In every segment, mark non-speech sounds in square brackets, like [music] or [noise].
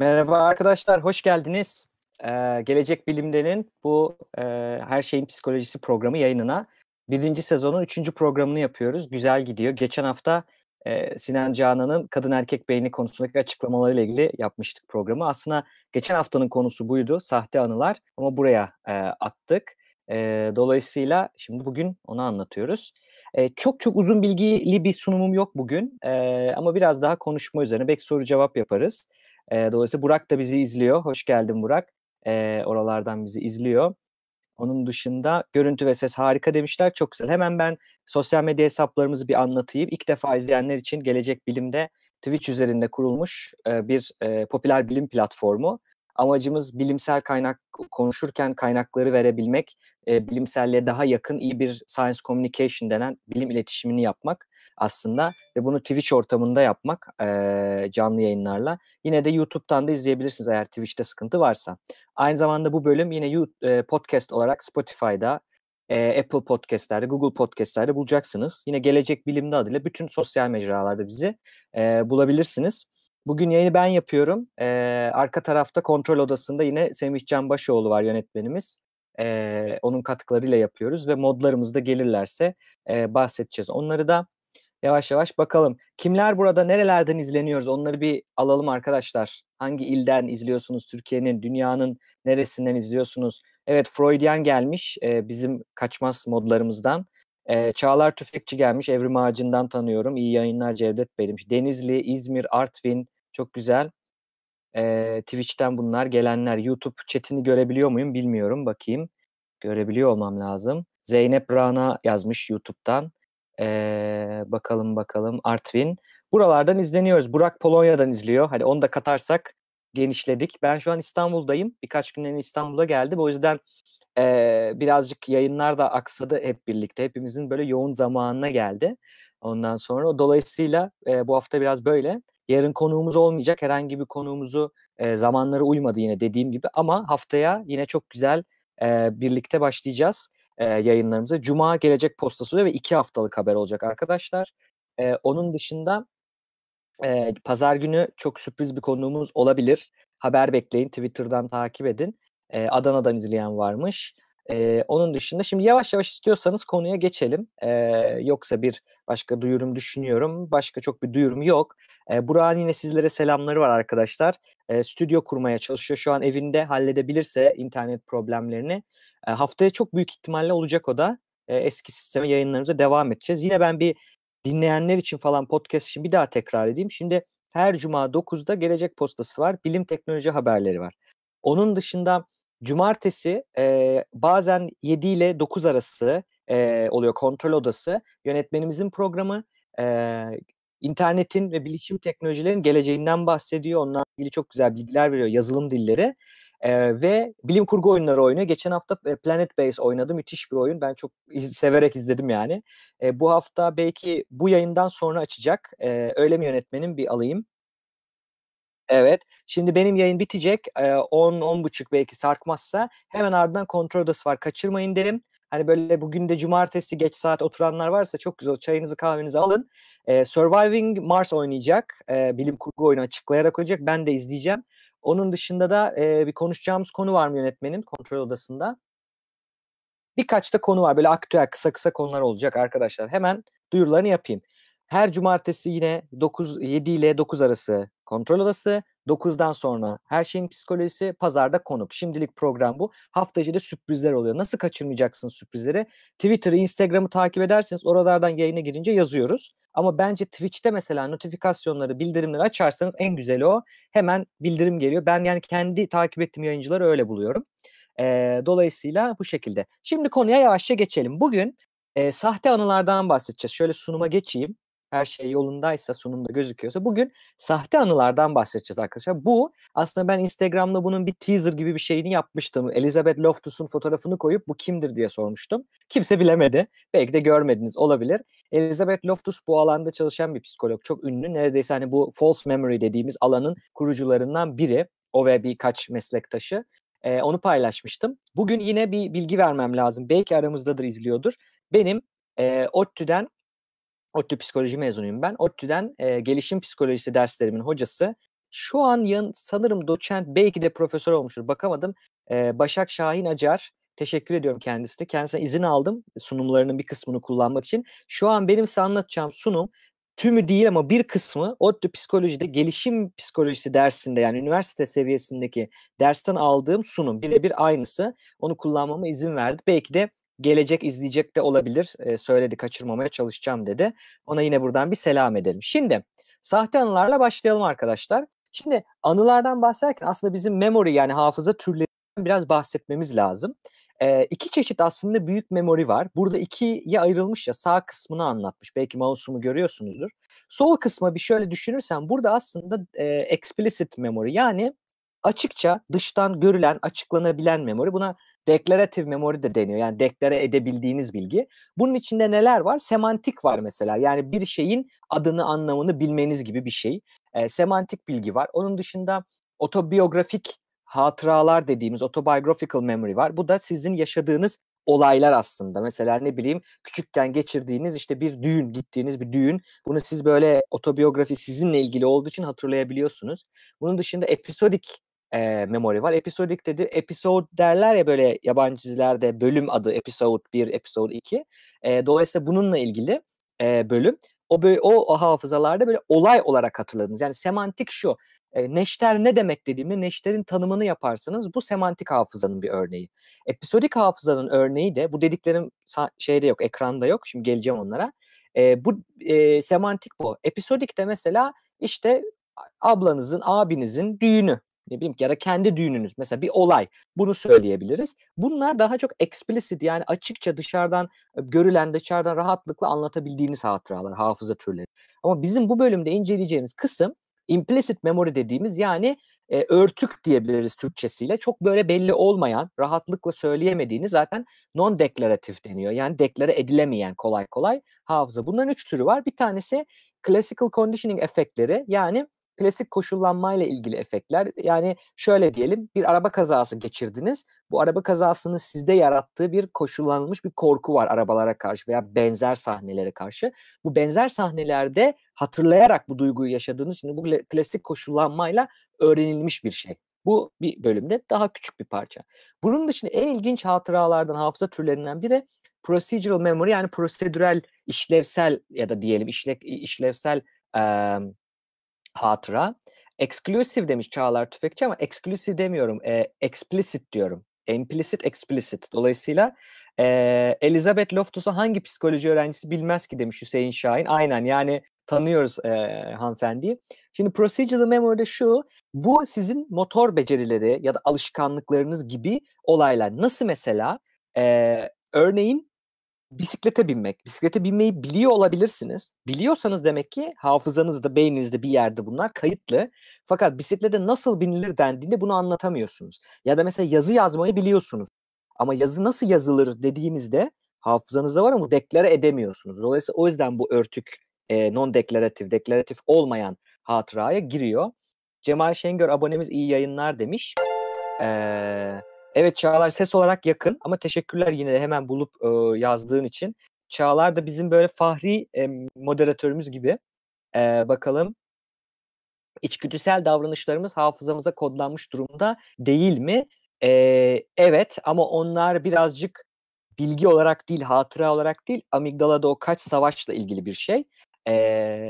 Merhaba arkadaşlar, hoş geldiniz. Ee, Gelecek Bilim'denin bu e, Her Şeyin Psikolojisi programı yayınına birinci sezonun üçüncü programını yapıyoruz. Güzel gidiyor. Geçen hafta e, Sinan Canan'ın kadın erkek beyni konusundaki açıklamalarıyla ilgili yapmıştık programı. Aslında geçen haftanın konusu buydu, sahte anılar ama buraya e, attık. E, dolayısıyla şimdi bugün onu anlatıyoruz. E, çok çok uzun bilgili bir sunumum yok bugün e, ama biraz daha konuşma üzerine belki soru cevap yaparız. E, dolayısıyla Burak da bizi izliyor. Hoş geldin Burak. E, oralardan bizi izliyor. Onun dışında görüntü ve ses harika demişler. Çok güzel. Hemen ben sosyal medya hesaplarımızı bir anlatayım. İlk defa izleyenler için Gelecek Bilim'de Twitch üzerinde kurulmuş e, bir e, popüler bilim platformu. Amacımız bilimsel kaynak konuşurken kaynakları verebilmek, e, bilimselliğe daha yakın iyi bir science communication denen bilim iletişimini yapmak aslında ve bunu Twitch ortamında yapmak e, canlı yayınlarla. Yine de YouTube'dan da izleyebilirsiniz eğer Twitch'te sıkıntı varsa. Aynı zamanda bu bölüm yine podcast olarak Spotify'da, e, Apple Podcast'lerde, Google Podcast'lerde bulacaksınız. Yine Gelecek Bilim'de adıyla bütün sosyal mecralarda bizi e, bulabilirsiniz. Bugün yayını ben yapıyorum. E, arka tarafta kontrol odasında yine Semih Can Başoğlu var yönetmenimiz. E, onun katkılarıyla yapıyoruz ve modlarımız da gelirlerse e, bahsedeceğiz. Onları da yavaş yavaş bakalım. Kimler burada nerelerden izleniyoruz onları bir alalım arkadaşlar. Hangi ilden izliyorsunuz Türkiye'nin, dünyanın neresinden izliyorsunuz? Evet Freudian gelmiş e, bizim kaçmaz modlarımızdan. E, Çağlar Tüfekçi gelmiş Evrim Ağacı'ndan tanıyorum. İyi yayınlar Cevdet Bey demiş. Denizli, İzmir, Artvin çok güzel. E, Twitch'ten bunlar gelenler. YouTube chatini görebiliyor muyum bilmiyorum. Bakayım. Görebiliyor olmam lazım. Zeynep Rana yazmış YouTube'dan. Ee, bakalım bakalım Artvin. Buralardan izleniyoruz. Burak Polonya'dan izliyor. Hadi onu da katarsak genişledik. Ben şu an İstanbul'dayım. Birkaç günden İstanbul'a geldim. O yüzden e, birazcık yayınlar da aksadı hep birlikte. Hepimizin böyle yoğun zamanına geldi. Ondan sonra dolayısıyla e, bu hafta biraz böyle. Yarın konuğumuz olmayacak. Herhangi bir konuğumuzu e, zamanları uymadı yine dediğim gibi. Ama haftaya yine çok güzel e, birlikte başlayacağız e, yayınlarımıza. Cuma gelecek postası ve iki haftalık haber olacak arkadaşlar. E, onun dışında e, pazar günü çok sürpriz bir konuğumuz olabilir. Haber bekleyin, Twitter'dan takip edin. E, Adana'dan izleyen varmış. E, onun dışında şimdi yavaş yavaş istiyorsanız konuya geçelim. E, yoksa bir başka duyurum düşünüyorum. Başka çok bir duyurum yok. E, Burak'ın yine sizlere selamları var arkadaşlar. E, stüdyo kurmaya çalışıyor. Şu an evinde halledebilirse internet problemlerini e, haftaya çok büyük ihtimalle olacak o da. E, eski sisteme yayınlarımıza devam edeceğiz. Yine ben bir dinleyenler için falan podcast için bir daha tekrar edeyim. Şimdi her cuma 9'da Gelecek Postası var. Bilim teknoloji haberleri var. Onun dışında cumartesi e, bazen 7 ile 9 arası e, oluyor kontrol odası. Yönetmenimizin programı e, internetin ve bilişim teknolojilerin geleceğinden bahsediyor. Onunla ilgili çok güzel bilgiler veriyor yazılım dilleri. Ee, ve bilim kurgu oyunları oynuyor. Geçen hafta Planet Base oynadı. Müthiş bir oyun. Ben çok iz- severek izledim yani. Ee, bu hafta belki bu yayından sonra açacak. Ee, öyle mi yönetmenim bir alayım. Evet. Şimdi benim yayın bitecek. Ee, 10 buçuk belki sarkmazsa hemen ardından kontrol odası var. Kaçırmayın derim. Hani böyle bugün de cumartesi geç saat oturanlar varsa çok güzel çayınızı kahvenizi alın. Ee, Surviving Mars oynayacak. Ee, bilim kurgu oyunu açıklayarak oynayacak. Ben de izleyeceğim. Onun dışında da e, bir konuşacağımız konu var mı yönetmenin kontrol odasında? Birkaç da konu var. Böyle aktüel kısa kısa konular olacak arkadaşlar. Hemen duyurularını yapayım. Her cumartesi yine 9 7 ile 9 arası kontrol odası. 9'dan sonra her şeyin psikolojisi, pazarda konuk. Şimdilik program bu. Haftacı da sürprizler oluyor. Nasıl kaçırmayacaksınız sürprizleri? Twitter'ı, Instagram'ı takip ederseniz oralardan yayına girince yazıyoruz. Ama bence Twitch'te mesela notifikasyonları, bildirimleri açarsanız en güzeli o. Hemen bildirim geliyor. Ben yani kendi takip ettiğim yayıncıları öyle buluyorum. E, dolayısıyla bu şekilde. Şimdi konuya yavaşça geçelim. Bugün e, sahte anılardan bahsedeceğiz. Şöyle sunuma geçeyim her şey yolundaysa sunumda gözüküyorsa bugün sahte anılardan bahsedeceğiz arkadaşlar. Bu aslında ben Instagram'da bunun bir teaser gibi bir şeyini yapmıştım. Elizabeth Loftus'un fotoğrafını koyup bu kimdir diye sormuştum. Kimse bilemedi. Belki de görmediniz olabilir. Elizabeth Loftus bu alanda çalışan bir psikolog. Çok ünlü. Neredeyse hani bu false memory dediğimiz alanın kurucularından biri. O ve birkaç meslektaşı. Ee, onu paylaşmıştım. Bugün yine bir bilgi vermem lazım. Belki aramızdadır izliyordur. Benim e, ODTÜ'den ODTÜ psikoloji mezunuyum ben. ODTÜ'den e, gelişim psikolojisi derslerimin hocası şu an yan, sanırım doçent belki de profesör olmuştur bakamadım. Ee, Başak Şahin Acar teşekkür ediyorum kendisine. Kendisine izin aldım sunumlarının bir kısmını kullanmak için. Şu an benim size anlatacağım sunum tümü değil ama bir kısmı ODTÜ psikolojide gelişim psikolojisi dersinde yani üniversite seviyesindeki dersten aldığım sunum birebir aynısı. Onu kullanmama izin verdi. Belki de gelecek izleyecek de olabilir. E, söyledi kaçırmamaya çalışacağım dedi. Ona yine buradan bir selam edelim. Şimdi sahte anılarla başlayalım arkadaşlar. Şimdi anılardan bahsederken aslında bizim memory yani hafıza türlerinden biraz bahsetmemiz lazım. E, iki çeşit aslında büyük memori var. Burada ikiye ayrılmış ya sağ kısmını anlatmış. Belki mouse'umu görüyorsunuzdur. Sol kısma bir şöyle düşünürsen burada aslında e, explicit memory yani açıkça dıştan görülen, açıklanabilen memori. Buna deklaratif memori de deniyor. Yani deklare edebildiğiniz bilgi. Bunun içinde neler var? Semantik var mesela. Yani bir şeyin adını, anlamını bilmeniz gibi bir şey. E, semantik bilgi var. Onun dışında otobiyografik hatıralar dediğimiz autobiographical memory var. Bu da sizin yaşadığınız olaylar aslında. Mesela ne bileyim küçükken geçirdiğiniz işte bir düğün, gittiğiniz bir düğün. Bunu siz böyle otobiyografi sizinle ilgili olduğu için hatırlayabiliyorsunuz. Bunun dışında episodik e, memory var. Episodik dedi, episode derler ya böyle yabancı dizilerde bölüm adı episode 1, episode 2. E, dolayısıyla bununla ilgili e, bölüm. O, böyle, o, o hafızalarda böyle olay olarak hatırladınız. Yani semantik şu. E, neşter ne demek dediğimde neşterin tanımını yaparsanız bu semantik hafızanın bir örneği. Episodik hafızanın örneği de bu dediklerim şeyde yok, ekranda yok. Şimdi geleceğim onlara. E, bu e, semantik bu. Episodik de mesela işte ablanızın, abinizin düğünü ne bileyim ya da kendi düğününüz mesela bir olay bunu söyleyebiliriz. Bunlar daha çok explicit yani açıkça dışarıdan görülen dışarıdan rahatlıkla anlatabildiğiniz hatıralar, hafıza türleri. Ama bizim bu bölümde inceleyeceğimiz kısım implicit memory dediğimiz yani e, örtük diyebiliriz Türkçesiyle. Çok böyle belli olmayan, rahatlıkla söyleyemediğiniz zaten non-deklaratif deniyor. Yani deklare edilemeyen kolay kolay hafıza. Bunların üç türü var. Bir tanesi classical conditioning efektleri yani klasik koşullanmayla ilgili efektler. Yani şöyle diyelim bir araba kazası geçirdiniz. Bu araba kazasının sizde yarattığı bir koşullanmış bir korku var arabalara karşı veya benzer sahnelere karşı. Bu benzer sahnelerde hatırlayarak bu duyguyu yaşadığınız için bu klasik koşullanmayla öğrenilmiş bir şey. Bu bir bölümde daha küçük bir parça. Bunun dışında en ilginç hatıralardan, hafıza türlerinden biri procedural memory yani prosedürel, işlevsel ya da diyelim işle, işlevsel e, hatıra. Exclusive demiş Çağlar Tüfekçi ama exclusive demiyorum. E, explicit diyorum. Implicit, explicit. Dolayısıyla e, Elizabeth Loftus'u hangi psikoloji öğrencisi bilmez ki demiş Hüseyin Şahin. Aynen yani tanıyoruz e, hanımefendiyi. Şimdi procedural memory'de şu, bu sizin motor becerileri ya da alışkanlıklarınız gibi olaylar. Nasıl mesela? E, örneğin bisiklete binmek. Bisiklete binmeyi biliyor olabilirsiniz. Biliyorsanız demek ki hafızanızda, beyninizde bir yerde bunlar kayıtlı. Fakat bisiklete nasıl binilir dendiğinde bunu anlatamıyorsunuz. Ya da mesela yazı yazmayı biliyorsunuz. Ama yazı nasıl yazılır dediğinizde hafızanızda var ama deklare edemiyorsunuz. Dolayısıyla o yüzden bu örtük e, non-deklaratif, deklaratif olmayan hatıraya giriyor. Cemal Şengör abonemiz iyi yayınlar demiş. Eee Evet Çağlar ses olarak yakın ama teşekkürler yine de hemen bulup e, yazdığın için. Çağlar da bizim böyle fahri e, moderatörümüz gibi. E, bakalım içgüdüsel davranışlarımız hafızamıza kodlanmış durumda değil mi? E, evet ama onlar birazcık bilgi olarak değil, hatıra olarak değil, amigdalada o kaç savaşla ilgili bir şey. E,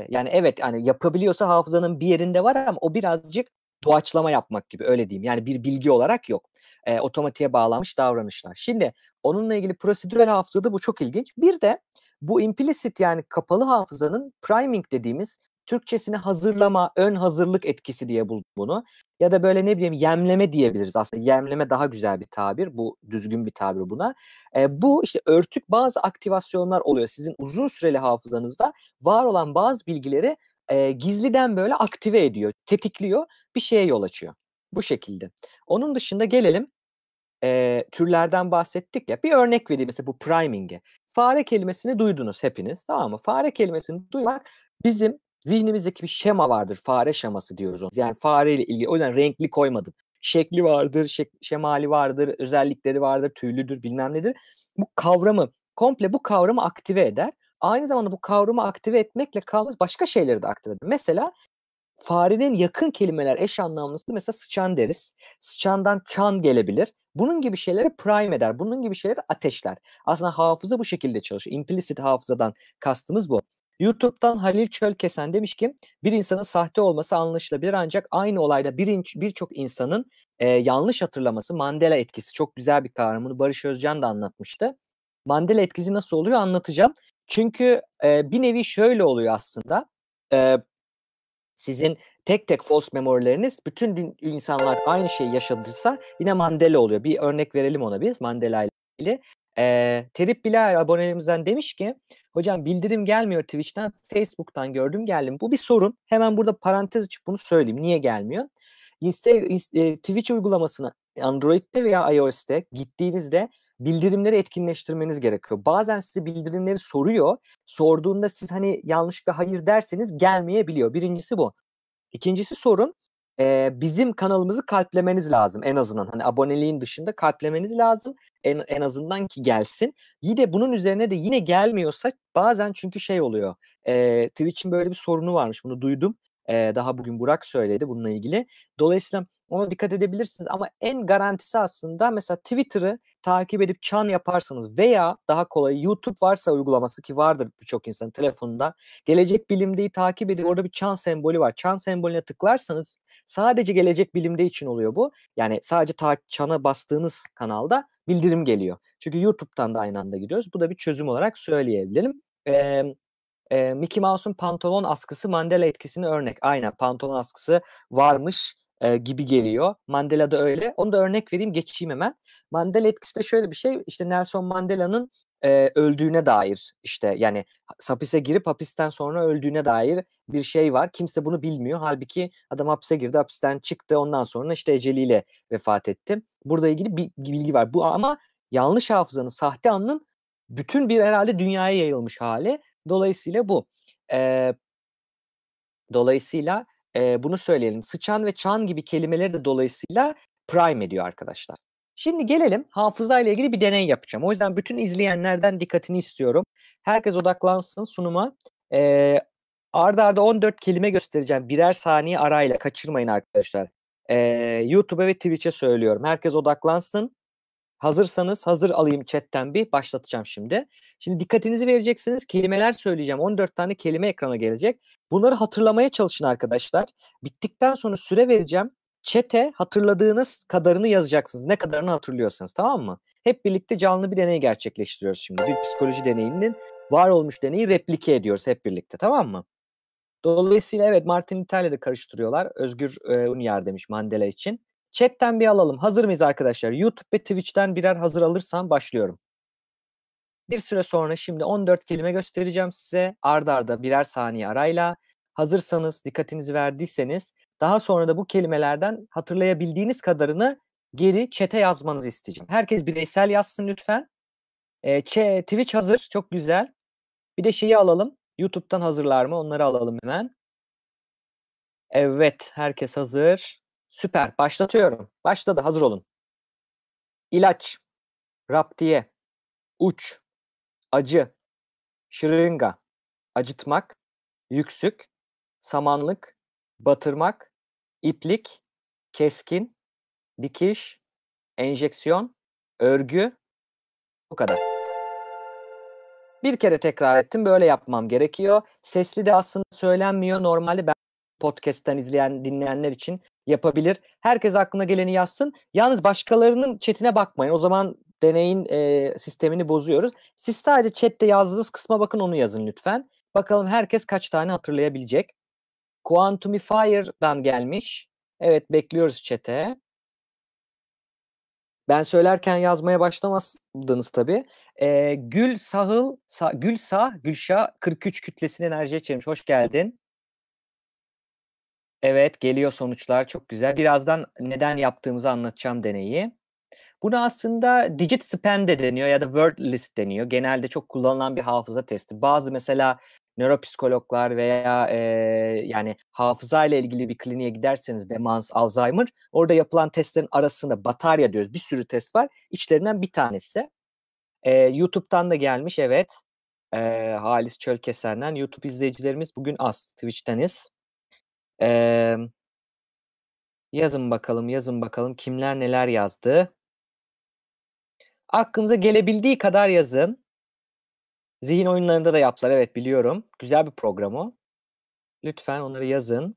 yani evet yani yapabiliyorsa hafızanın bir yerinde var ama o birazcık doğaçlama yapmak gibi öyle diyeyim. Yani bir bilgi olarak yok e, otomatiğe bağlanmış davranışlar. Şimdi onunla ilgili prosedürel hafızada bu çok ilginç. Bir de bu implicit yani kapalı hafızanın priming dediğimiz Türkçesini hazırlama, ön hazırlık etkisi diye buldum bunu. Ya da böyle ne bileyim yemleme diyebiliriz. Aslında yemleme daha güzel bir tabir. Bu düzgün bir tabir buna. E, bu işte örtük bazı aktivasyonlar oluyor. Sizin uzun süreli hafızanızda var olan bazı bilgileri e, gizliden böyle aktive ediyor, tetikliyor, bir şeye yol açıyor. Bu şekilde. Onun dışında gelelim e, türlerden bahsettik ya. Bir örnek vereyim mesela bu priming'e. Fare kelimesini duydunuz hepiniz tamam mı? Fare kelimesini duymak bizim zihnimizdeki bir şema vardır. Fare şeması diyoruz onu. Yani fare ile ilgili. O yüzden renkli koymadım. Şekli vardır, şek, şemali vardır, özellikleri vardır, tüylüdür bilmem nedir. Bu kavramı, komple bu kavramı aktive eder. Aynı zamanda bu kavramı aktive etmekle kalmaz başka şeyleri de aktive eder. Mesela farenin yakın kelimeler eş anlamlısı mesela sıçan deriz. Sıçandan çan gelebilir. Bunun gibi şeyleri prime eder. Bunun gibi şeyleri ateşler. Aslında hafıza bu şekilde çalışıyor. Implicit hafızadan kastımız bu. YouTube'dan Halil Çölkesen demiş ki bir insanın sahte olması anlaşılabilir ancak aynı olayda birçok bir insanın e, yanlış hatırlaması Mandela etkisi çok güzel bir kavram. Bunu Barış Özcan da anlatmıştı. Mandela etkisi nasıl oluyor anlatacağım. Çünkü e, bir nevi şöyle oluyor aslında. E, sizin tek tek false memory'leriniz bütün insanlar aynı şeyi yaşadırsa yine Mandela oluyor. Bir örnek verelim ona biz Mandela ile ilgili. E, Terip Bilal abonelerimizden demiş ki hocam bildirim gelmiyor Twitch'ten Facebook'tan gördüm geldim. Bu bir sorun. Hemen burada parantez açıp bunu söyleyeyim. Niye gelmiyor? Insta, Insta, Twitch uygulamasına Android'de veya iOS'te gittiğinizde bildirimleri etkinleştirmeniz gerekiyor. Bazen size bildirimleri soruyor. Sorduğunda siz hani yanlışlıkla hayır derseniz gelmeyebiliyor. Birincisi bu. İkincisi sorun e, bizim kanalımızı kalplemeniz lazım en azından. Hani aboneliğin dışında kalplemeniz lazım en, en azından ki gelsin. Yine bunun üzerine de yine gelmiyorsa bazen çünkü şey oluyor. E, Twitch'in böyle bir sorunu varmış bunu duydum. Daha bugün Burak söyledi bununla ilgili. Dolayısıyla ona dikkat edebilirsiniz ama en garantisi aslında mesela Twitter'ı takip edip çan yaparsanız veya daha kolay YouTube varsa uygulaması ki vardır birçok insanın telefonunda gelecek bilimdeyi takip edip orada bir çan sembolü var. Çan sembolüne tıklarsanız sadece gelecek bilimde için oluyor bu. Yani sadece ta çana bastığınız kanalda bildirim geliyor. Çünkü YouTube'dan da aynı anda gidiyoruz. Bu da bir çözüm olarak söyleyebilirim. Ee, e, Mickey Mouse'un pantolon askısı Mandela etkisini örnek. Aynen pantolon askısı varmış e, gibi geliyor. Mandela da öyle. Onu da örnek vereyim geçeyim hemen. Mandela etkisi de şöyle bir şey. İşte Nelson Mandela'nın e, öldüğüne dair işte yani hapise girip hapisten sonra öldüğüne dair bir şey var. Kimse bunu bilmiyor. Halbuki adam hapise girdi, hapisten çıktı. Ondan sonra işte eceliyle vefat etti. Burada ilgili bir bilgi var. Bu ama yanlış hafızanın, sahte anının bütün bir herhalde dünyaya yayılmış hali. Dolayısıyla bu. E, dolayısıyla e, bunu söyleyelim. Sıçan ve çan gibi kelimeleri de dolayısıyla prime ediyor arkadaşlar. Şimdi gelelim hafıza ile ilgili bir deney yapacağım. O yüzden bütün izleyenlerden dikkatini istiyorum. Herkes odaklansın sunuma. Ee, arda arda 14 kelime göstereceğim. Birer saniye arayla kaçırmayın arkadaşlar. Ee, YouTube'a ve Twitch'e söylüyorum. Herkes odaklansın. Hazırsanız hazır alayım chatten bir başlatacağım şimdi. Şimdi dikkatinizi vereceksiniz. Kelimeler söyleyeceğim. 14 tane kelime ekrana gelecek. Bunları hatırlamaya çalışın arkadaşlar. Bittikten sonra süre vereceğim. Çete hatırladığınız kadarını yazacaksınız. Ne kadarını hatırlıyorsanız tamam mı? Hep birlikte canlı bir deney gerçekleştiriyoruz şimdi. Bir psikoloji deneyinin var olmuş deneyi replike ediyoruz hep birlikte tamam mı? Dolayısıyla evet Martin İtalya'da karıştırıyorlar. Özgür e, Unyar demiş Mandela için. Chat'ten bir alalım. Hazır mıyız arkadaşlar? YouTube ve Twitch'ten birer hazır alırsam başlıyorum. Bir süre sonra şimdi 14 kelime göstereceğim size. Arda arda birer saniye arayla. Hazırsanız, dikkatinizi verdiyseniz daha sonra da bu kelimelerden hatırlayabildiğiniz kadarını geri chat'e yazmanızı isteyeceğim. Herkes bireysel yazsın lütfen. E, Twitch hazır. Çok güzel. Bir de şeyi alalım. YouTube'dan hazırlar mı? Onları alalım hemen. Evet. Herkes hazır. Süper. Başlatıyorum. Başladı. Hazır olun. İlaç. Raptiye. Uç. Acı. Şırınga. Acıtmak. Yüksük. Samanlık. Batırmak iplik, keskin, dikiş, enjeksiyon, örgü bu kadar. Bir kere tekrar ettim. Böyle yapmam gerekiyor. Sesli de aslında söylenmiyor. Normalde ben podcast'ten izleyen, dinleyenler için yapabilir. Herkes aklına geleni yazsın. Yalnız başkalarının chatine bakmayın. O zaman deneyin e, sistemini bozuyoruz. Siz sadece chatte yazdığınız kısma bakın onu yazın lütfen. Bakalım herkes kaç tane hatırlayabilecek. Quantumifier'dan gelmiş. Evet bekliyoruz çete. Ben söylerken yazmaya başlamazdınız tabii. Ee, Gül Sahıl, Sa, Gül Sah, Gülşah 43 kütlesini enerjiye çevirmiş. Hoş geldin. Evet geliyor sonuçlar çok güzel. Birazdan neden yaptığımızı anlatacağım deneyi. Buna aslında digit span de deniyor ya da word list deniyor. Genelde çok kullanılan bir hafıza testi. Bazı mesela nöropsikologlar veya e, yani hafıza ile ilgili bir kliniğe giderseniz demans, Alzheimer orada yapılan testlerin arasında batarya diyoruz. Bir sürü test var. İçlerinden bir tanesi. E, YouTube'dan da gelmiş evet. E, Halis Çölkesen'den. YouTube izleyicilerimiz bugün az. Twitch'teniz. Emm yazın bakalım, yazın bakalım kimler neler yazdı? Aklınıza gelebildiği kadar yazın. Zihin oyunlarında da yaptılar, evet biliyorum. Güzel bir program o. Lütfen onları yazın.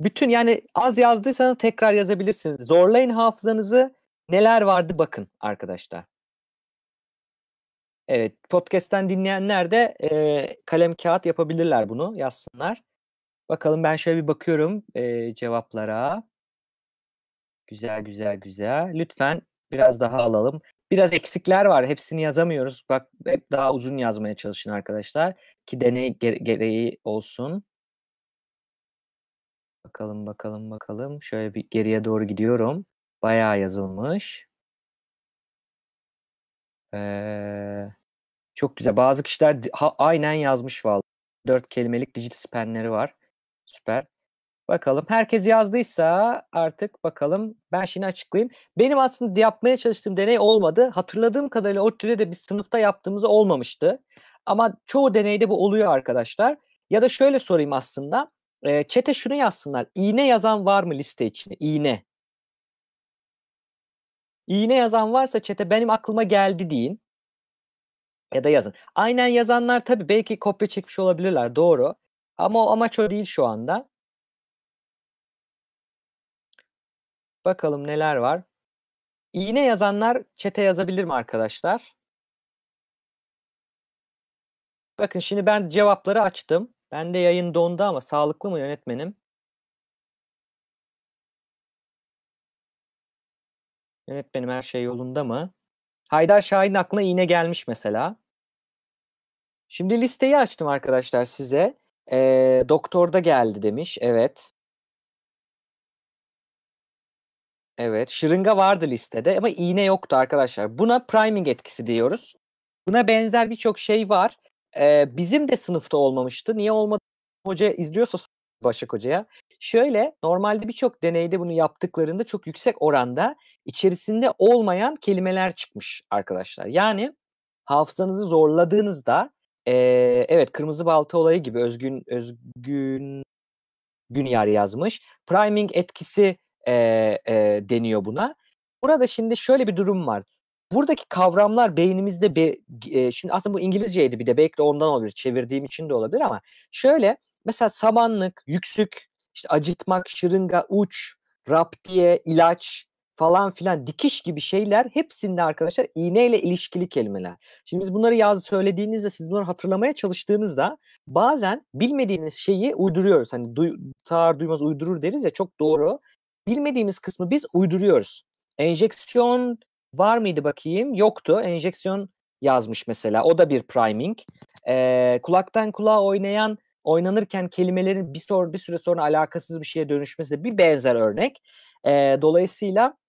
Bütün yani az yazdıysanız tekrar yazabilirsiniz. Zorlayın hafızanızı. Neler vardı bakın arkadaşlar. Evet, podcast'ten dinleyenler de, eee, kalem kağıt yapabilirler bunu, yazsınlar. Bakalım ben şöyle bir bakıyorum, eee, cevaplara. Güzel, güzel, güzel. Lütfen biraz daha alalım. Biraz eksikler var, hepsini yazamıyoruz. Bak hep daha uzun yazmaya çalışın arkadaşlar ki deney ge gereği olsun. Bakalım, bakalım, bakalım. Şöyle bir geriye doğru gidiyorum. Bayağı yazılmış. Eee, çok güzel. Bazı kişiler ha aynen yazmış vallahi. 4 kelimelik Digispen'leri var. Süper. Bakalım herkes yazdıysa artık bakalım ben şimdi açıklayayım. Benim aslında yapmaya çalıştığım deney olmadı. Hatırladığım kadarıyla ODTÜ'de de biz sınıfta yaptığımız olmamıştı. Ama çoğu deneyde bu oluyor arkadaşlar. Ya da şöyle sorayım aslında. Eee, chat'e şunu yazsınlar. İğne yazan var mı liste içine? İğne. İğne yazan varsa chat'e benim aklıma geldi deyin. Ya da yazın. Aynen yazanlar tabii belki kopya çekmiş olabilirler, doğru. Ama o amaç o değil şu anda. Bakalım neler var? İğne yazanlar chat'e yazabilir mi arkadaşlar? Bakın şimdi ben cevapları açtım. Bende yayın dondu ama sağlıklı mı yönetmenim? Yönetmenim her şey yolunda mı? Haydar Şahin'in aklına iğne gelmiş mesela. Şimdi listeyi açtım arkadaşlar size. Eee, doktor da geldi demiş. Evet. Evet, şırınga vardı listede ama iğne yoktu arkadaşlar. Buna priming etkisi diyoruz. Buna benzer birçok şey var. Eee, bizim de sınıfta olmamıştı. Niye olmadı? Hoca izliyorsa Başak Hoca'ya. Şöyle, normalde birçok deneyde bunu yaptıklarında çok yüksek oranda içerisinde olmayan kelimeler çıkmış arkadaşlar. Yani hafızanızı zorladığınızda, eee, evet kırmızı balta olayı gibi Özgün Özgün Günyar yazmış. Priming etkisi, eee, eee, deniyor buna. Burada şimdi şöyle bir durum var. Buradaki kavramlar beynimizde be eee, şimdi aslında bu İngilizceydi bir de belki de ondan olabilir, çevirdiğim için de olabilir ama şöyle, mesela samanlık, yüksük, işte acıtmak, şırınga, uç, raptiye, ilaç falan filan, dikiş gibi şeyler hepsinde arkadaşlar iğneyle ilişkili kelimeler. Şimdi biz bunları yaz söylediğinizde, siz bunları hatırlamaya çalıştığınızda bazen bilmediğiniz şeyi uyduruyoruz. Hani duy sağır duymaz uydurur deriz ya, çok doğru. Bilmediğimiz kısmı biz uyduruyoruz. Enjeksiyon var mıydı bakayım? Yoktu. Enjeksiyon yazmış mesela. O da bir priming. Eee, kulaktan kulağa oynayan oynanırken kelimelerin bir sor bir süre sonra alakasız bir şeye dönüşmesi de bir benzer örnek. Eee, dolayısıyla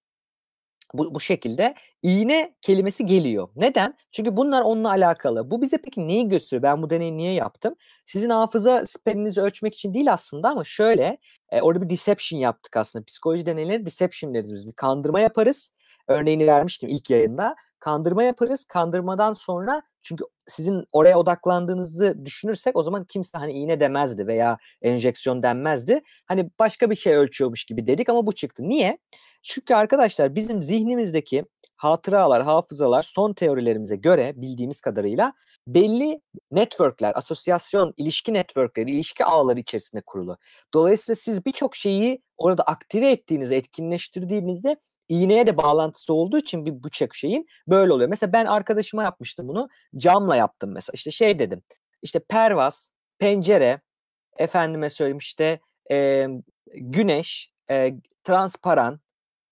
bu bu şekilde iğne kelimesi geliyor. Neden? Çünkü bunlar onunla alakalı. Bu bize peki neyi gösteriyor? Ben bu deneyi niye yaptım? Sizin hafıza spaninizi ölçmek için değil aslında ama şöyle, eee, orada bir deception yaptık aslında. Psikoloji deneyleri deception deriz biz. Bir kandırma yaparız. Örneğini vermiştim ilk yayında. Kandırma yaparız. Kandırmadan sonra çünkü sizin oraya odaklandığınızı düşünürsek o zaman kimse hani iğne demezdi veya enjeksiyon denmezdi. Hani başka bir şey ölçüyormuş gibi dedik ama bu çıktı. Niye? Çünkü arkadaşlar bizim zihnimizdeki hatıralar, hafızalar son teorilerimize göre bildiğimiz kadarıyla belli network'ler, asosyasyon, ilişki network'leri, ilişki ağları içerisinde kurulu. Dolayısıyla siz birçok şeyi orada aktive ettiğinizde, etkinleştirdiğinizde iğneye de bağlantısı olduğu için bir birçok şeyin böyle oluyor. Mesela ben arkadaşıma yapmıştım bunu. Camla yaptım mesela. İşte şey dedim. İşte pervas, pencere, efendime söyleyeyim işte emm, güneş, eee, transparan,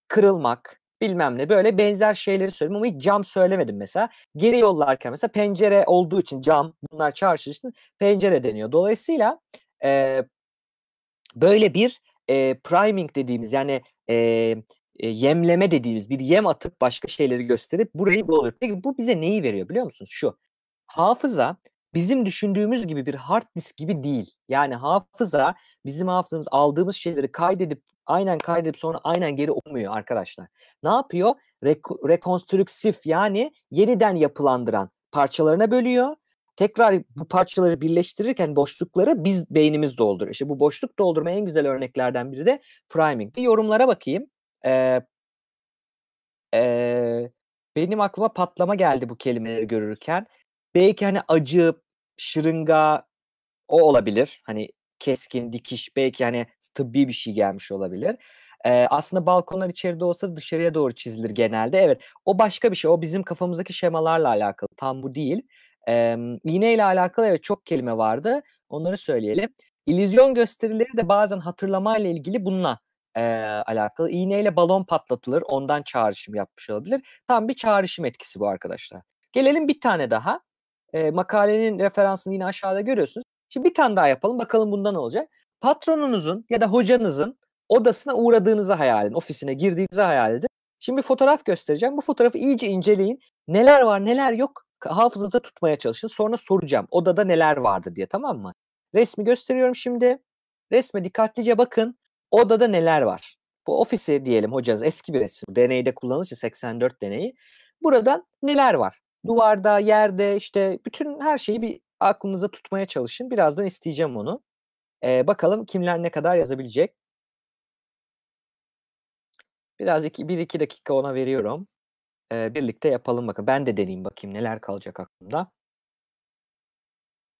kırılmak, bilmem ne böyle benzer şeyleri söyledim ama hiç cam söylemedim mesela. Geri yollarken mesela pencere olduğu için cam bunlar çağrıştığı için pencere deniyor. Dolayısıyla, eee, böyle bir, eee, priming dediğimiz yani, eee, eee, yemleme dediğimiz bir yem atıp başka şeyleri gösterip burayı bu Peki bu bize neyi veriyor biliyor musunuz? Şu, hafıza bizim düşündüğümüz gibi bir hard disk gibi değil. Yani hafıza bizim hafızamız aldığımız şeyleri kaydedip aynen kaydedip sonra aynen geri okumuyor arkadaşlar. Ne yapıyor? Reko rekonstrüktif yani yeniden yapılandıran parçalarına bölüyor. tekrar bu parçaları birleştirirken boşlukları biz beynimiz dolduruyor. İşte bu boşluk doldurma en güzel örneklerden biri de priming. Bir yorumlara bakayım. Ee, e, benim aklıma patlama geldi bu kelimeleri görürken. Belki hani acı, şırınga o olabilir. Hani keskin, dikiş belki hani tıbbi bir şey gelmiş olabilir. Ee, aslında balkonlar içeride olsa dışarıya doğru çizilir genelde. Evet o başka bir şey. O bizim kafamızdaki şemalarla alakalı. Tam bu değil. Ee, iğne ile alakalı evet çok kelime vardı. Onları söyleyelim. İllüzyon gösterileri de bazen hatırlamayla ilgili bununla e, alakalı. İğneyle balon patlatılır. Ondan çağrışım yapmış olabilir. Tam bir çağrışım etkisi bu arkadaşlar. Gelelim bir tane daha. E, makalenin referansını yine aşağıda görüyorsunuz. Şimdi bir tane daha yapalım. Bakalım bundan ne olacak. Patronunuzun ya da hocanızın odasına uğradığınızı hayal edin. Ofisine girdiğinizi hayal edin. Şimdi bir fotoğraf göstereceğim. Bu fotoğrafı iyice inceleyin. Neler var neler yok hafızada tutmaya çalışın. Sonra soracağım odada neler vardı diye tamam mı? Resmi gösteriyorum şimdi. Resme dikkatlice bakın. Odada neler var? Bu ofisi diyelim hocanız eski bir resim. Deneyde kullanılır için 84 deneyi. Burada neler var? Duvarda, yerde işte bütün her şeyi bir aklınıza tutmaya çalışın. Birazdan isteyeceğim onu. Ee, bakalım kimler ne kadar yazabilecek. Biraz iki, bir iki dakika ona veriyorum. Ee, birlikte yapalım bakın. Ben de deneyeyim bakayım neler kalacak aklımda.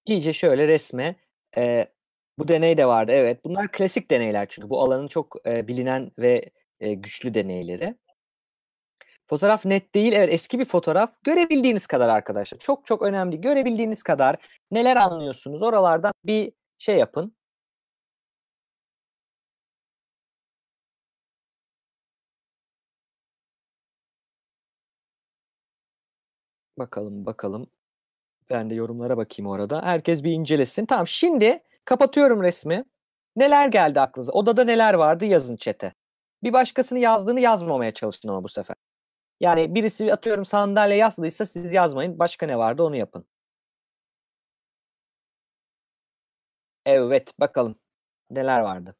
İyice şöyle resme. E, bu deney de vardı evet. Bunlar klasik deneyler çünkü bu alanın çok e, bilinen ve e, güçlü deneyleri. Fotoğraf net değil. Evet eski bir fotoğraf. Görebildiğiniz kadar arkadaşlar. Çok çok önemli. Görebildiğiniz kadar neler anlıyorsunuz oralardan bir şey yapın. Bakalım bakalım. Ben de yorumlara bakayım orada. Herkes bir incelesin. Tamam şimdi kapatıyorum resmi. Neler geldi aklınıza? Odada neler vardı yazın çete. Bir başkasını yazdığını yazmamaya çalışın ama bu sefer. Yani birisi atıyorum sandalye yazdıysa siz yazmayın. Başka ne vardı onu yapın. Evet bakalım neler vardı.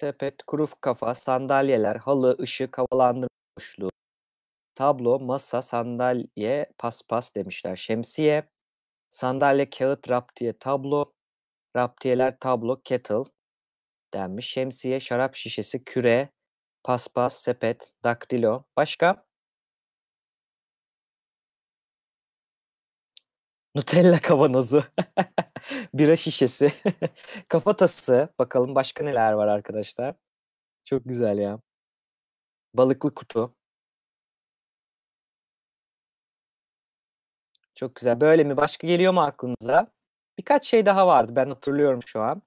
Sepet, kuru kafa, sandalyeler, halı, ışık, havalandırma boşluğu, tablo, masa, sandalye, paspas demişler. Şemsiye, sandalye, kağıt, raptiye, tablo, raptiyeler, tablo, kettle denmiş. Şemsiye, şarap şişesi, küre, paspas, sepet, daktilo. Başka? Nutella kavanozu, [laughs] [laughs] bira şişesi, [laughs] kafatası. Bakalım başka neler var arkadaşlar. Çok güzel ya. Balıklı kutu. Çok güzel. Böyle mi? Başka geliyor mu aklınıza? Birkaç şey daha vardı. Ben hatırlıyorum şu an.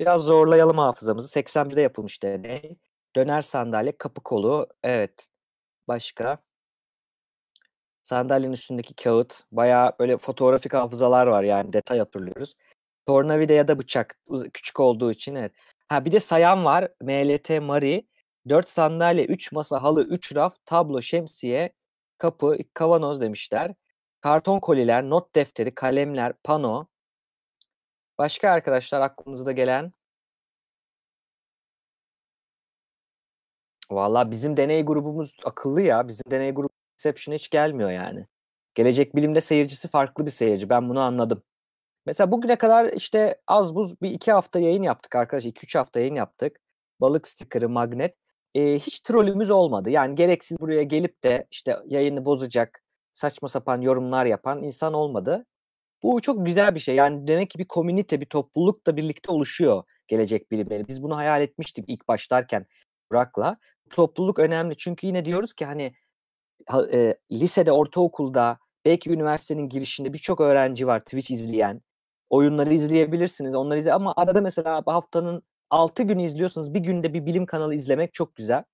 Biraz zorlayalım hafızamızı. 81'de yapılmış deney. Döner sandalye, kapı kolu. Evet. Başka? Sandalyenin üstündeki kağıt. Bayağı böyle fotoğrafik hafızalar var yani detay hatırlıyoruz. Tornavida ya da bıçak küçük olduğu için evet. Ha bir de sayan var. MLT Mari. 4 sandalye, 3 masa, halı, 3 raf, tablo, şemsiye, kapı, kavanoz demişler. Karton koliler, not defteri, kalemler, pano. Başka arkadaşlar aklınızda gelen? Valla bizim deney grubumuz akıllı ya. Bizim deney grubu Inception hiç gelmiyor yani. Gelecek bilimde seyircisi farklı bir seyirci. Ben bunu anladım. Mesela bugüne kadar işte az buz bir iki hafta yayın yaptık arkadaşlar. iki üç hafta yayın yaptık. Balık stikeri, magnet. Ee, hiç trollümüz olmadı. Yani gereksiz buraya gelip de işte yayını bozacak, saçma sapan yorumlar yapan insan olmadı. Bu çok güzel bir şey. Yani demek ki bir komünite, bir topluluk da birlikte oluşuyor gelecek bilimleri. Biz bunu hayal etmiştik ilk başlarken Burak'la. Topluluk önemli çünkü yine diyoruz ki hani e, lisede, ortaokulda, belki üniversitenin girişinde birçok öğrenci var Twitch izleyen. Oyunları izleyebilirsiniz. Onları izle ama arada mesela haftanın 6 günü izliyorsunuz. Bir günde bir bilim kanalı izlemek çok güzel.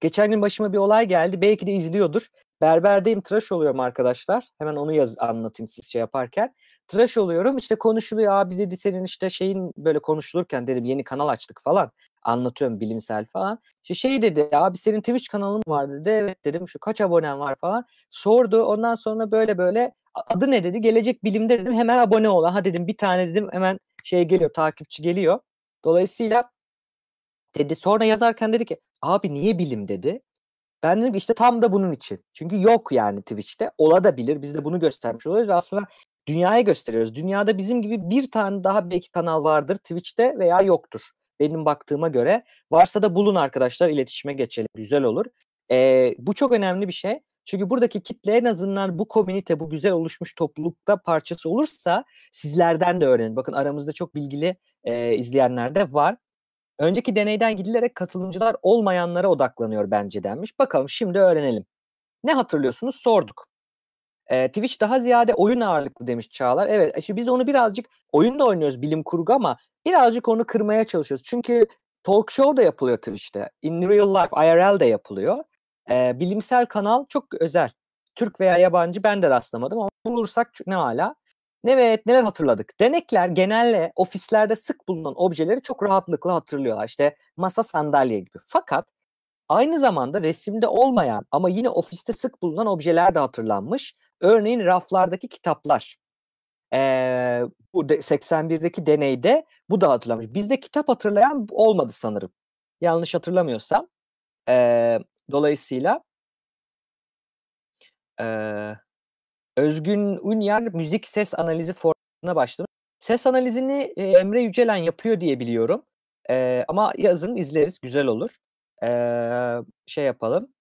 Geçen gün başıma bir olay geldi. Belki de izliyordur. Berberdeyim, tıraş oluyorum arkadaşlar. Hemen onu yaz anlatayım siz şey yaparken. tıraş oluyorum işte konuşuluyor abi dedi senin işte şeyin böyle konuşulurken dedim yeni kanal açtık falan anlatıyorum bilimsel falan. İşte şey dedi abi senin Twitch kanalın var dedi. Evet dedim şu kaç abonen var falan. Sordu ondan sonra böyle böyle adı ne dedi? Gelecek bilimde dedim hemen abone ol. Ha dedim bir tane dedim hemen şey geliyor takipçi geliyor. Dolayısıyla dedi sonra yazarken dedi ki abi niye bilim dedi. Ben dedim işte tam da bunun için. Çünkü yok yani Twitch'te. Ola da bilir. Biz de bunu göstermiş oluyoruz ve aslında dünyaya gösteriyoruz. Dünyada bizim gibi bir tane daha belki kanal vardır Twitch'te veya yoktur. Benim baktığıma göre. Varsa da bulun arkadaşlar iletişime geçelim. Güzel olur. Ee, bu çok önemli bir şey. Çünkü buradaki kitle en azından bu komünite, bu güzel oluşmuş toplulukta parçası olursa sizlerden de öğrenin. Bakın aramızda çok bilgili e, izleyenler de var. Önceki deneyden gidilerek katılımcılar olmayanlara odaklanıyor bence denmiş. Bakalım şimdi öğrenelim. Ne hatırlıyorsunuz? Sorduk. E, Twitch daha ziyade oyun ağırlıklı demiş Çağlar. Evet işte biz onu birazcık oyun da oynuyoruz bilim kurgu ama birazcık onu kırmaya çalışıyoruz. Çünkü talk show da yapılıyor Twitch'te. In real life IRL de yapılıyor. E, bilimsel kanal çok özel. Türk veya yabancı ben de rastlamadım ama bulursak ne hala. Evet neler hatırladık? Denekler genelde ofislerde sık bulunan objeleri çok rahatlıkla hatırlıyorlar. İşte masa sandalye gibi. Fakat aynı zamanda resimde olmayan ama yine ofiste sık bulunan objeler de hatırlanmış. Örneğin raflardaki kitaplar. Ee, bu 81'deki deneyde bu da hatırlanmış. Bizde kitap hatırlayan olmadı sanırım. Yanlış hatırlamıyorsam. Ee, dolayısıyla ee, Özgün Ünyer müzik ses analizi formatına başlamış. Ses analizini e, Emre Yücelen yapıyor diye biliyorum. E, ama yazın izleriz güzel olur. E, şey yapalım.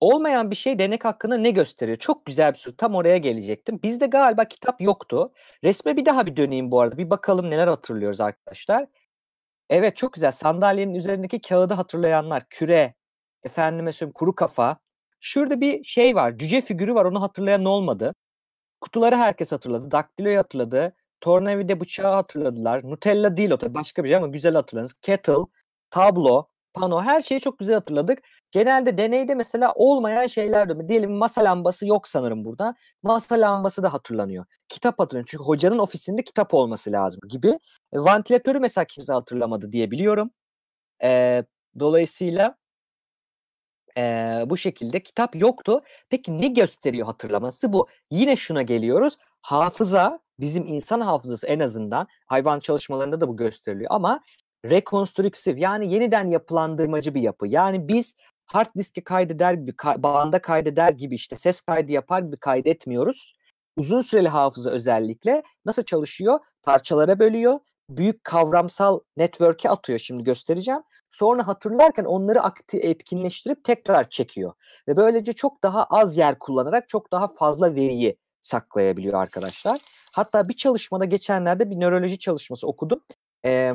Olmayan bir şey denek hakkında ne gösteriyor? Çok güzel bir soru. Tam oraya gelecektim. Bizde galiba kitap yoktu. Resme bir daha bir döneyim bu arada. Bir bakalım neler hatırlıyoruz arkadaşlar. Evet çok güzel. Sandalyenin üzerindeki kağıdı hatırlayanlar. Küre, efendime söyleyeyim kuru kafa, Şurada bir şey var. Cüce figürü var. Onu hatırlayan olmadı. Kutuları herkes hatırladı. Daktiloyu hatırladı. Tornavida bıçağı hatırladılar. Nutella değil o tabii başka bir şey ama güzel hatırladınız. Kettle, tablo, pano her şeyi çok güzel hatırladık. Genelde deneyde mesela olmayan şeyler de diyelim masa lambası yok sanırım burada. Masa lambası da hatırlanıyor. Kitap hatırlanıyor. Çünkü hocanın ofisinde kitap olması lazım gibi. E, vantilatörü mesela kimse hatırlamadı diye biliyorum. E, dolayısıyla Eee, bu şekilde kitap yoktu. Peki ne gösteriyor hatırlaması? Bu. Yine şuna geliyoruz. Hafıza, bizim insan hafızası en azından hayvan çalışmalarında da bu gösteriliyor ama rekonstrüktif yani yeniden yapılandırmacı bir yapı. Yani biz hard diski kaydeder gibi, ka- bağında kaydeder gibi işte ses kaydı yapar gibi kaydetmiyoruz. Uzun süreli hafıza özellikle nasıl çalışıyor? Parçalara bölüyor. Büyük kavramsal network'e atıyor şimdi göstereceğim. Sonra hatırlarken onları etkinleştirip tekrar çekiyor. Ve böylece çok daha az yer kullanarak çok daha fazla veriyi saklayabiliyor arkadaşlar. Hatta bir çalışmada geçenlerde bir nöroloji çalışması okudum. Ee,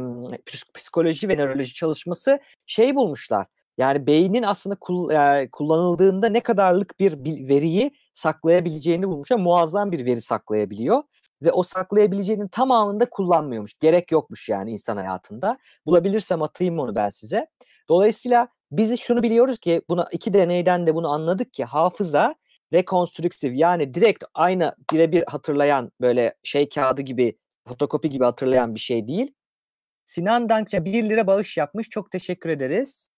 psikoloji ve nöroloji çalışması şey bulmuşlar. Yani beynin aslında kul, e, kullanıldığında ne kadarlık bir veriyi saklayabileceğini bulmuşlar. Muazzam bir veri saklayabiliyor ve o saklayabileceğinin tamamında kullanmıyormuş. Gerek yokmuş yani insan hayatında. Bulabilirsem atayım onu ben size. Dolayısıyla biz şunu biliyoruz ki buna iki deneyden de bunu anladık ki hafıza rekonstrüktif yani direkt aynı birebir hatırlayan böyle şey kağıdı gibi fotokopi gibi hatırlayan bir şey değil. Sinan Dankça 1 lira bağış yapmış. Çok teşekkür ederiz.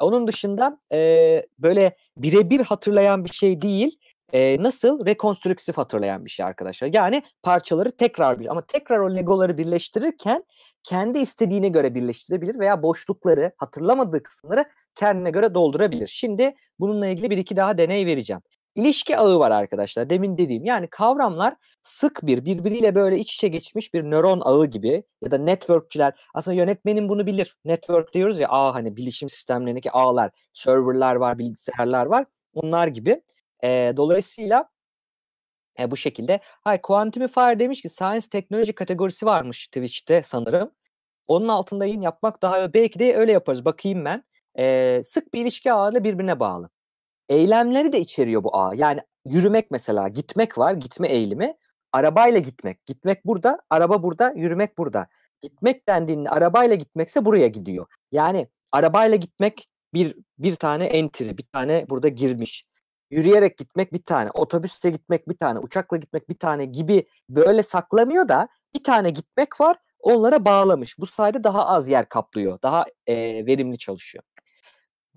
Onun dışında e, böyle birebir hatırlayan bir şey değil e, nasıl rekonstrüktif hatırlayan bir şey arkadaşlar. Yani parçaları tekrar bir ama tekrar o legoları birleştirirken kendi istediğine göre birleştirebilir veya boşlukları hatırlamadığı kısımları kendine göre doldurabilir. Şimdi bununla ilgili bir iki daha deney vereceğim. İlişki ağı var arkadaşlar demin dediğim yani kavramlar sık bir birbiriyle böyle iç içe geçmiş bir nöron ağı gibi ya da networkçiler aslında yönetmenin bunu bilir. Network diyoruz ya ağ hani bilişim sistemlerindeki ağlar, serverlar var, bilgisayarlar var. Onlar gibi e, dolayısıyla e, bu şekilde. Hayır Quantumify demiş ki Science Teknoloji kategorisi varmış Twitch'te sanırım. Onun altında yayın yapmak daha belki de öyle yaparız. Bakayım ben. E, sık bir ilişki ağıyla birbirine bağlı. Eylemleri de içeriyor bu ağ. Yani yürümek mesela gitmek var gitme eğilimi. Arabayla gitmek. Gitmek burada, araba burada, yürümek burada. Gitmek dendiğinde arabayla gitmekse buraya gidiyor. Yani arabayla gitmek bir bir tane entry, bir tane burada girmiş. yürüyerek gitmek bir tane, otobüste gitmek bir tane, uçakla gitmek bir tane gibi böyle saklamıyor da bir tane gitmek var onlara bağlamış. Bu sayede daha az yer kaplıyor. Daha e, verimli çalışıyor.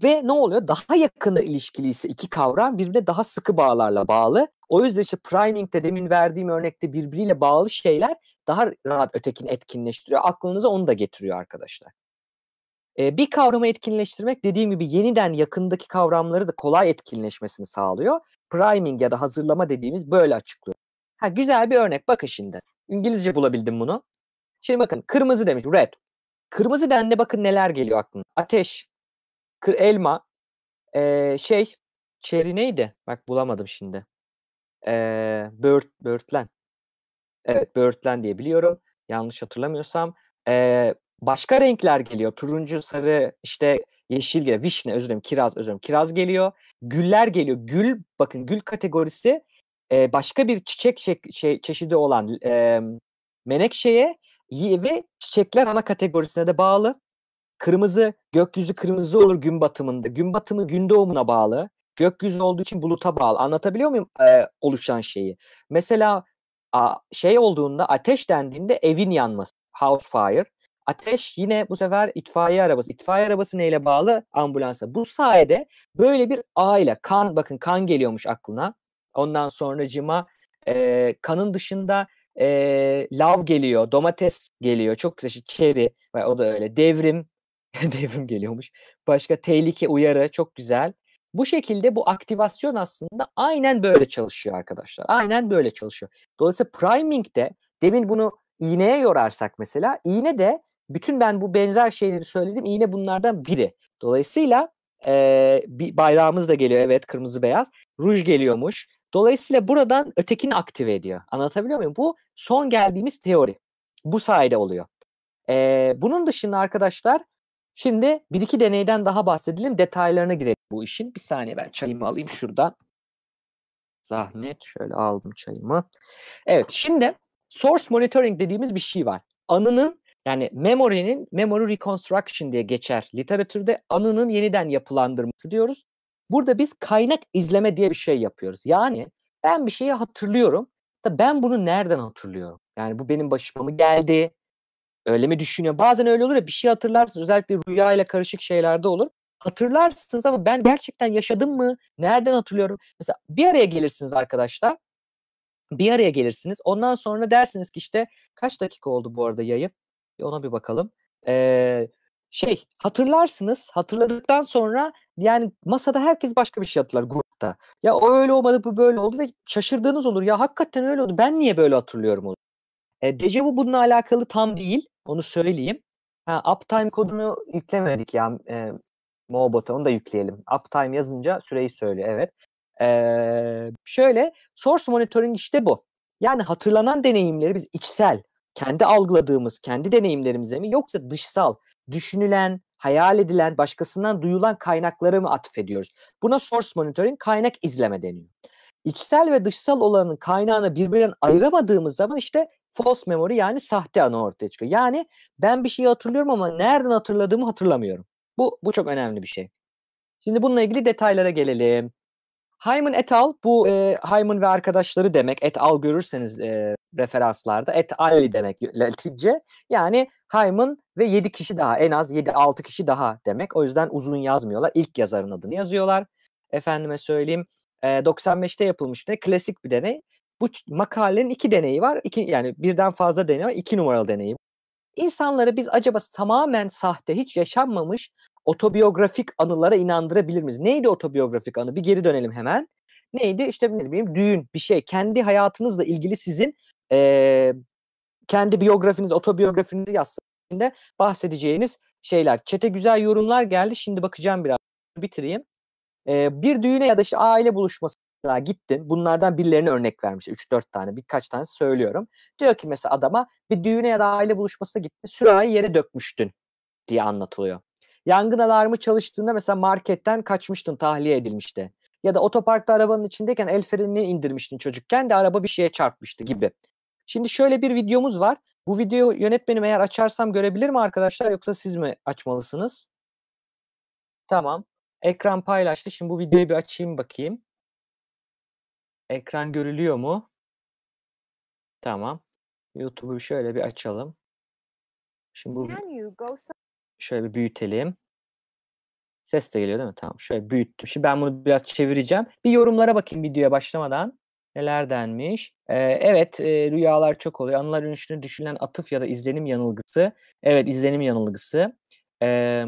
Ve ne oluyor? Daha yakında ilişkili ise iki kavram birbirine daha sıkı bağlarla bağlı. O yüzden işte priming'de demin verdiğim örnekte birbiriyle bağlı şeyler daha rahat ötekini etkinleştiriyor. Aklınıza onu da getiriyor arkadaşlar. Ee, bir kavramı etkinleştirmek dediğim gibi yeniden yakındaki kavramları da kolay etkinleşmesini sağlıyor. Priming ya da hazırlama dediğimiz böyle açıklıyor. Ha güzel bir örnek. Bakın şimdi. İngilizce bulabildim bunu. Şimdi bakın kırmızı demiş. Red. Kırmızı denli bakın neler geliyor aklına. Ateş, kır, elma, ee, şey, cherry neydi? Bak bulamadım şimdi. Ee, böğürt, böğürtlen. Evet böğürtlen diye biliyorum. Yanlış hatırlamıyorsam. Ee, başka renkler geliyor. Turuncu, sarı, işte yeşil geliyor. Vişne özür dilerim. Kiraz özür dilerim. Kiraz geliyor. Güller geliyor. Gül bakın gül kategorisi e, başka bir çiçek şey, şey, çeşidi olan e, menekşeye ve çiçekler ana kategorisine de bağlı. Kırmızı, gökyüzü kırmızı olur gün batımında. Gün batımı gün doğumuna bağlı. Gökyüzü olduğu için buluta bağlı. Anlatabiliyor muyum e, oluşan şeyi? Mesela a, şey olduğunda ateş dendiğinde evin yanması. House fire. Ateş yine bu sefer itfaiye arabası. İtfaiye arabası neyle bağlı? Ambulansa. Bu sayede böyle bir aile. Kan bakın kan geliyormuş aklına. Ondan sonra cima e, kanın dışında e, lav geliyor, domates geliyor. Çok güzel. Çeri o da öyle. Devrim [laughs] devrim geliyormuş. Başka tehlike uyarı çok güzel. Bu şekilde bu aktivasyon aslında aynen böyle çalışıyor arkadaşlar. Aynen böyle çalışıyor. Dolayısıyla priming de demin bunu iğneye yorarsak mesela iğne de bütün ben bu benzer şeyleri söyledim. İğne bunlardan biri. Dolayısıyla e, bir bayrağımız da geliyor. Evet kırmızı beyaz. Ruj geliyormuş. Dolayısıyla buradan ötekini aktive ediyor. Anlatabiliyor muyum? Bu son geldiğimiz teori. Bu sayede oluyor. E, bunun dışında arkadaşlar şimdi bir iki deneyden daha bahsedelim. Detaylarına girelim bu işin. Bir saniye ben çayımı alayım şuradan. Zahmet. Şöyle aldım çayımı. Evet şimdi source monitoring dediğimiz bir şey var. Anının yani memory'nin memory reconstruction diye geçer literatürde anının yeniden yapılandırması diyoruz. Burada biz kaynak izleme diye bir şey yapıyoruz. Yani ben bir şeyi hatırlıyorum da ben bunu nereden hatırlıyorum? Yani bu benim başıma mı geldi? Öyle mi düşünüyor? Bazen öyle olur ya bir şey hatırlarsınız özellikle rüya ile karışık şeylerde olur. Hatırlarsınız ama ben gerçekten yaşadım mı? Nereden hatırlıyorum? Mesela bir araya gelirsiniz arkadaşlar. Bir araya gelirsiniz. Ondan sonra dersiniz ki işte kaç dakika oldu bu arada yayın? Ona bir bakalım. Ee, şey hatırlarsınız. Hatırladıktan sonra yani masada herkes başka bir şey hatırlar grupta. Ya o öyle olmadı bu böyle oldu ve şaşırdığınız olur. Ya hakikaten öyle oldu. Ben niye böyle hatırlıyorum onu? E, Dejavu bununla alakalı tam değil. Onu söyleyeyim. Ha, uptime kodunu yüklemedik ya. E, Mobot'a onu da yükleyelim. Uptime yazınca süreyi söylüyor. Evet. E, şöyle source monitoring işte bu. Yani hatırlanan deneyimleri biz içsel, kendi algıladığımız, kendi deneyimlerimize mi yoksa dışsal, düşünülen, hayal edilen, başkasından duyulan kaynakları mı atfediyoruz? Buna source monitoring, kaynak izleme deniyor. İçsel ve dışsal olanın kaynağını birbirinden ayıramadığımız zaman işte false memory yani sahte anı ortaya çıkıyor. Yani ben bir şeyi hatırlıyorum ama nereden hatırladığımı hatırlamıyorum. Bu, bu çok önemli bir şey. Şimdi bununla ilgili detaylara gelelim. Hyman et al bu e, Hyman ve arkadaşları demek. Et al görürseniz e, referanslarda et al demek Latince. Yani Hyman ve 7 kişi daha en az 7-6 kişi daha demek. O yüzden uzun yazmıyorlar. İlk yazarın adını yazıyorlar. Efendime söyleyeyim e, 95'te yapılmış bir klasik bir deney. Bu makalenin iki deneyi var. İki, yani birden fazla deney var. İki numaralı deneyi. İnsanları biz acaba tamamen sahte, hiç yaşanmamış otobiyografik anılara inandırabilir miyiz? Neydi otobiyografik anı? Bir geri dönelim hemen. Neydi? İşte ne bileyim düğün, bir şey. Kendi hayatınızla ilgili sizin e, kendi biyografiniz, otobiyografinizi yazsın bahsedeceğiniz şeyler. Çete güzel yorumlar geldi. Şimdi bakacağım biraz. Bitireyim. E, bir düğüne ya da işte aile buluşması gittin. Bunlardan birilerine örnek vermiş. 3-4 tane birkaç tane söylüyorum. Diyor ki mesela adama bir düğüne ya da aile buluşmasına gittin. Sürahi yere dökmüştün diye anlatılıyor. Yangın alarmı çalıştığında mesela marketten kaçmıştın tahliye edilmişti. Ya da otoparkta arabanın içindeyken el frenini indirmiştin çocukken de araba bir şeye çarpmıştı gibi. Şimdi şöyle bir videomuz var. Bu videoyu yönetmenim eğer açarsam görebilir mi arkadaşlar yoksa siz mi açmalısınız? Tamam. Ekran paylaştı. Şimdi bu videoyu bir açayım bakayım. Ekran görülüyor mu? Tamam. YouTube'u şöyle bir açalım. Şimdi bu Can you go so şöyle bir büyütelim. Ses de geliyor değil mi? Tamam. Şöyle büyüttüm. Şimdi ben bunu biraz çevireceğim. Bir yorumlara bakayım videoya başlamadan. Neler denmiş? Ee, evet, e, rüyalar çok oluyor. Anılar dönüşünü düşünülen atıf ya da izlenim yanılgısı. Evet, izlenim yanılgısı. Ee,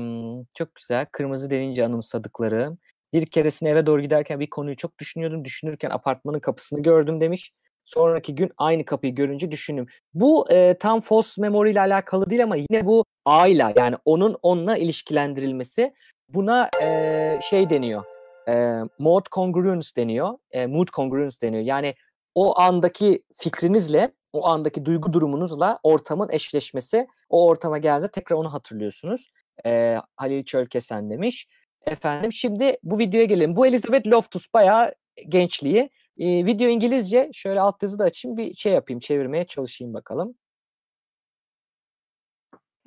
çok güzel. Kırmızı denince anımsadıklarım. Bir keresinde eve doğru giderken bir konuyu çok düşünüyordum. Düşünürken apartmanın kapısını gördüm demiş. Sonraki gün aynı kapıyı görünce düşündüm. Bu e, tam false memory ile alakalı değil ama yine bu ağıyla yani onun onunla ilişkilendirilmesi. Buna e, şey deniyor. E, mood congruence deniyor. E, mood congruence deniyor. Yani o andaki fikrinizle, o andaki duygu durumunuzla ortamın eşleşmesi. O ortama geldiğinde tekrar onu hatırlıyorsunuz. E, Halil Çölkesen demiş. Efendim şimdi bu videoya gelelim. Bu Elizabeth Loftus bayağı gençliği. E, video İngilizce. Şöyle alt yazı da açayım. Bir şey yapayım. Çevirmeye çalışayım bakalım.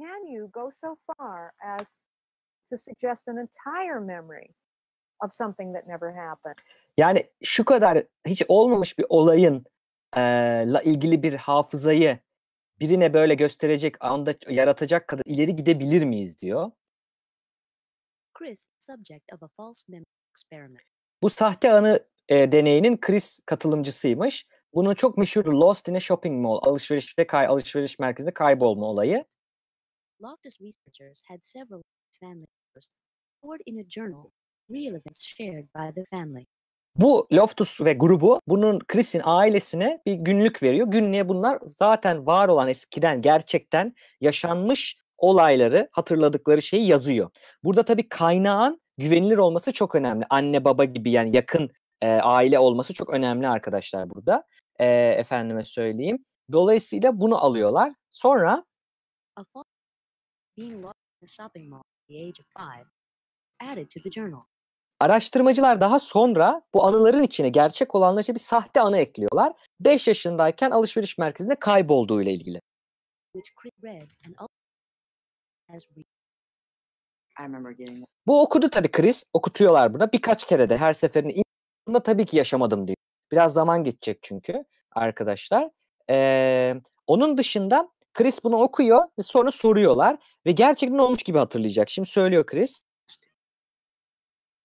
can you go so far as to suggest an entire memory of something that never happened? Yani şu kadar hiç olmamış bir olayın e, la ilgili bir hafızayı birine böyle gösterecek anda yaratacak kadar ileri gidebilir miyiz diyor. Chris, subject of a false memory experiment. Bu sahte anı e, deneyinin Chris katılımcısıymış. Bunun çok meşhur Lost in a Shopping Mall alışverişte kay alışveriş merkezinde kaybolma olayı. Loftus researchers had several family members stored in a journal real events shared by the family. Bu Loftus ve grubu bunun Chris'in ailesine bir günlük veriyor. Günlüğe bunlar zaten var olan eskiden gerçekten yaşanmış olayları hatırladıkları şeyi yazıyor. Burada tabii kaynağın güvenilir olması çok önemli. Anne baba gibi yani yakın e, aile olması çok önemli arkadaşlar burada. E, efendime söyleyeyim. Dolayısıyla bunu alıyorlar. Sonra araştırmacılar daha sonra bu anıların içine gerçek olanlar için bir sahte anı ekliyorlar. 5 yaşındayken alışveriş merkezinde kaybolduğu ile ilgili. Bu okudu tabii Chris. Okutuyorlar burada. Birkaç kere de her seferinde ilk bunda tabii ki yaşamadım diyor. Biraz zaman geçecek çünkü arkadaşlar. Ee, onun dışında Chris bunu okuyor ve sonra soruyorlar ve gerçekten olmuş gibi hatırlayacak. Şimdi söylüyor Chris.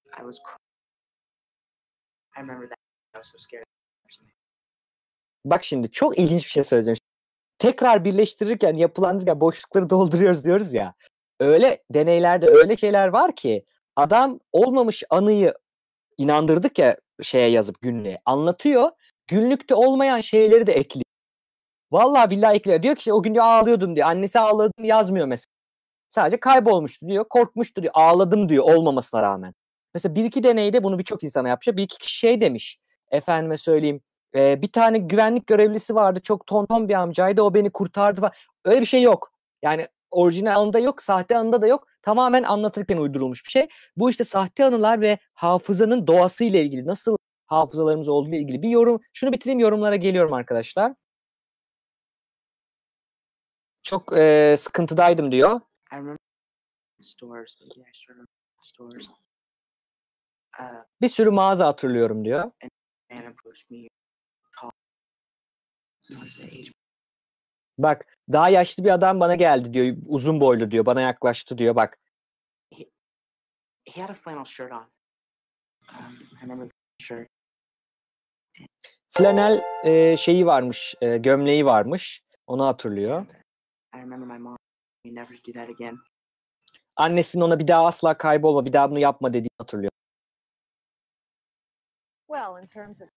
I was. Cr- I remember that. I was so scared. or something. Bak şimdi çok ilginç bir şey söyleyeceğim. Tekrar birleştirirken, yapılandırırken boşlukları dolduruyoruz diyoruz ya. Öyle deneylerde öyle şeyler var ki adam olmamış anıyı inandırdık ya şeye yazıp günlüğe anlatıyor. Günlükte olmayan şeyleri de ekliyor. Vallahi billahi ekliyor. Diyor ki işte o gün diyor ağlıyordum diyor. Annesi ağladım yazmıyor mesela. Sadece kaybolmuştu diyor. Korkmuştu diyor. Ağladım diyor olmamasına rağmen. Mesela bir iki deneyde bunu birçok insana yapmış. Bir iki kişi şey demiş. Efendime söyleyeyim. E, bir tane güvenlik görevlisi vardı. Çok tonton bir amcaydı. O beni kurtardı falan. Öyle bir şey yok. Yani orijinal anında yok. Sahte anında da yok. Tamamen anlatırken uydurulmuş bir şey. Bu işte sahte anılar ve hafızanın doğası ile ilgili. Nasıl hafızalarımız olduğu ile ilgili bir yorum. Şunu bitireyim yorumlara geliyorum arkadaşlar. Çok e, sıkıntıdaydım diyor. Uh, Bir sürü mağaza hatırlıyorum diyor. man approached me. Tall. He was the age. Bak daha yaşlı bir adam bana geldi diyor. Uzun boylu diyor. Bana yaklaştı diyor. Bak He had a flannel shirt on. Um, I remember the shirt. flanel e, şeyi varmış. e, gömleği varmış. Onu hatırlıyor. I remember my mom. We never do that again. Annesinin ona bir daha asla kaybolma, bir daha bunu yapma dediğini hatırlıyor. Well, in terms of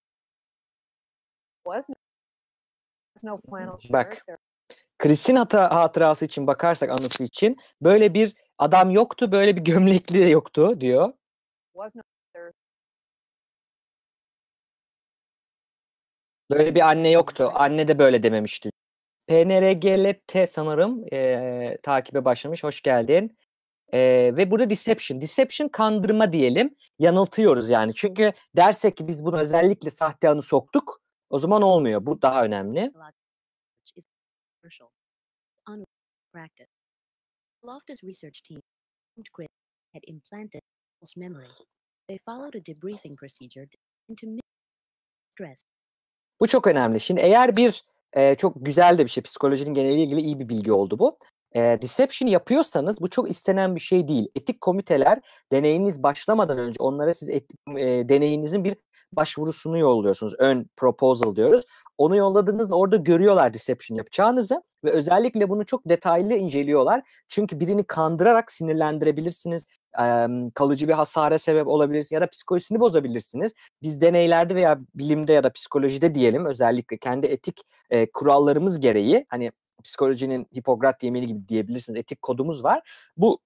was no, no flannel shirt. Bak. Chris'in hata, hatırası için bakarsak anısı için böyle bir adam yoktu, böyle bir [laughs] gömlekli de yoktu diyor. Böyle bir anne yoktu. Anne de böyle dememişti. PNRGLT sanırım eee, takibe başlamış. Hoş geldin. Eee, ve burada deception. Deception kandırma diyelim. Yanıltıyoruz yani. Çünkü dersek ki biz bunu özellikle sahte anı soktuk. O zaman olmuyor. Bu daha önemli. Loftus research team had implanted false memory. They followed a debriefing procedure to stress. Bu çok önemli. Şimdi eğer bir e, çok güzel de bir şey. Psikolojinin geneliyle ilgili iyi bir bilgi oldu bu. E, deception yapıyorsanız bu çok istenen bir şey değil. Etik komiteler deneyiniz başlamadan önce onlara siz etik, e, deneyinizin bir başvurusunu yolluyorsunuz. Ön proposal diyoruz. Onu yolladığınızda orada görüyorlar deception yapacağınızı ve özellikle bunu çok detaylı inceliyorlar. Çünkü birini kandırarak sinirlendirebilirsiniz, kalıcı bir hasara sebep olabilirsiniz ya da psikolojisini bozabilirsiniz. Biz deneylerde veya bilimde ya da psikolojide diyelim özellikle kendi etik kurallarımız gereği hani psikolojinin Hipokrat yemini gibi diyebilirsiniz etik kodumuz var. Bu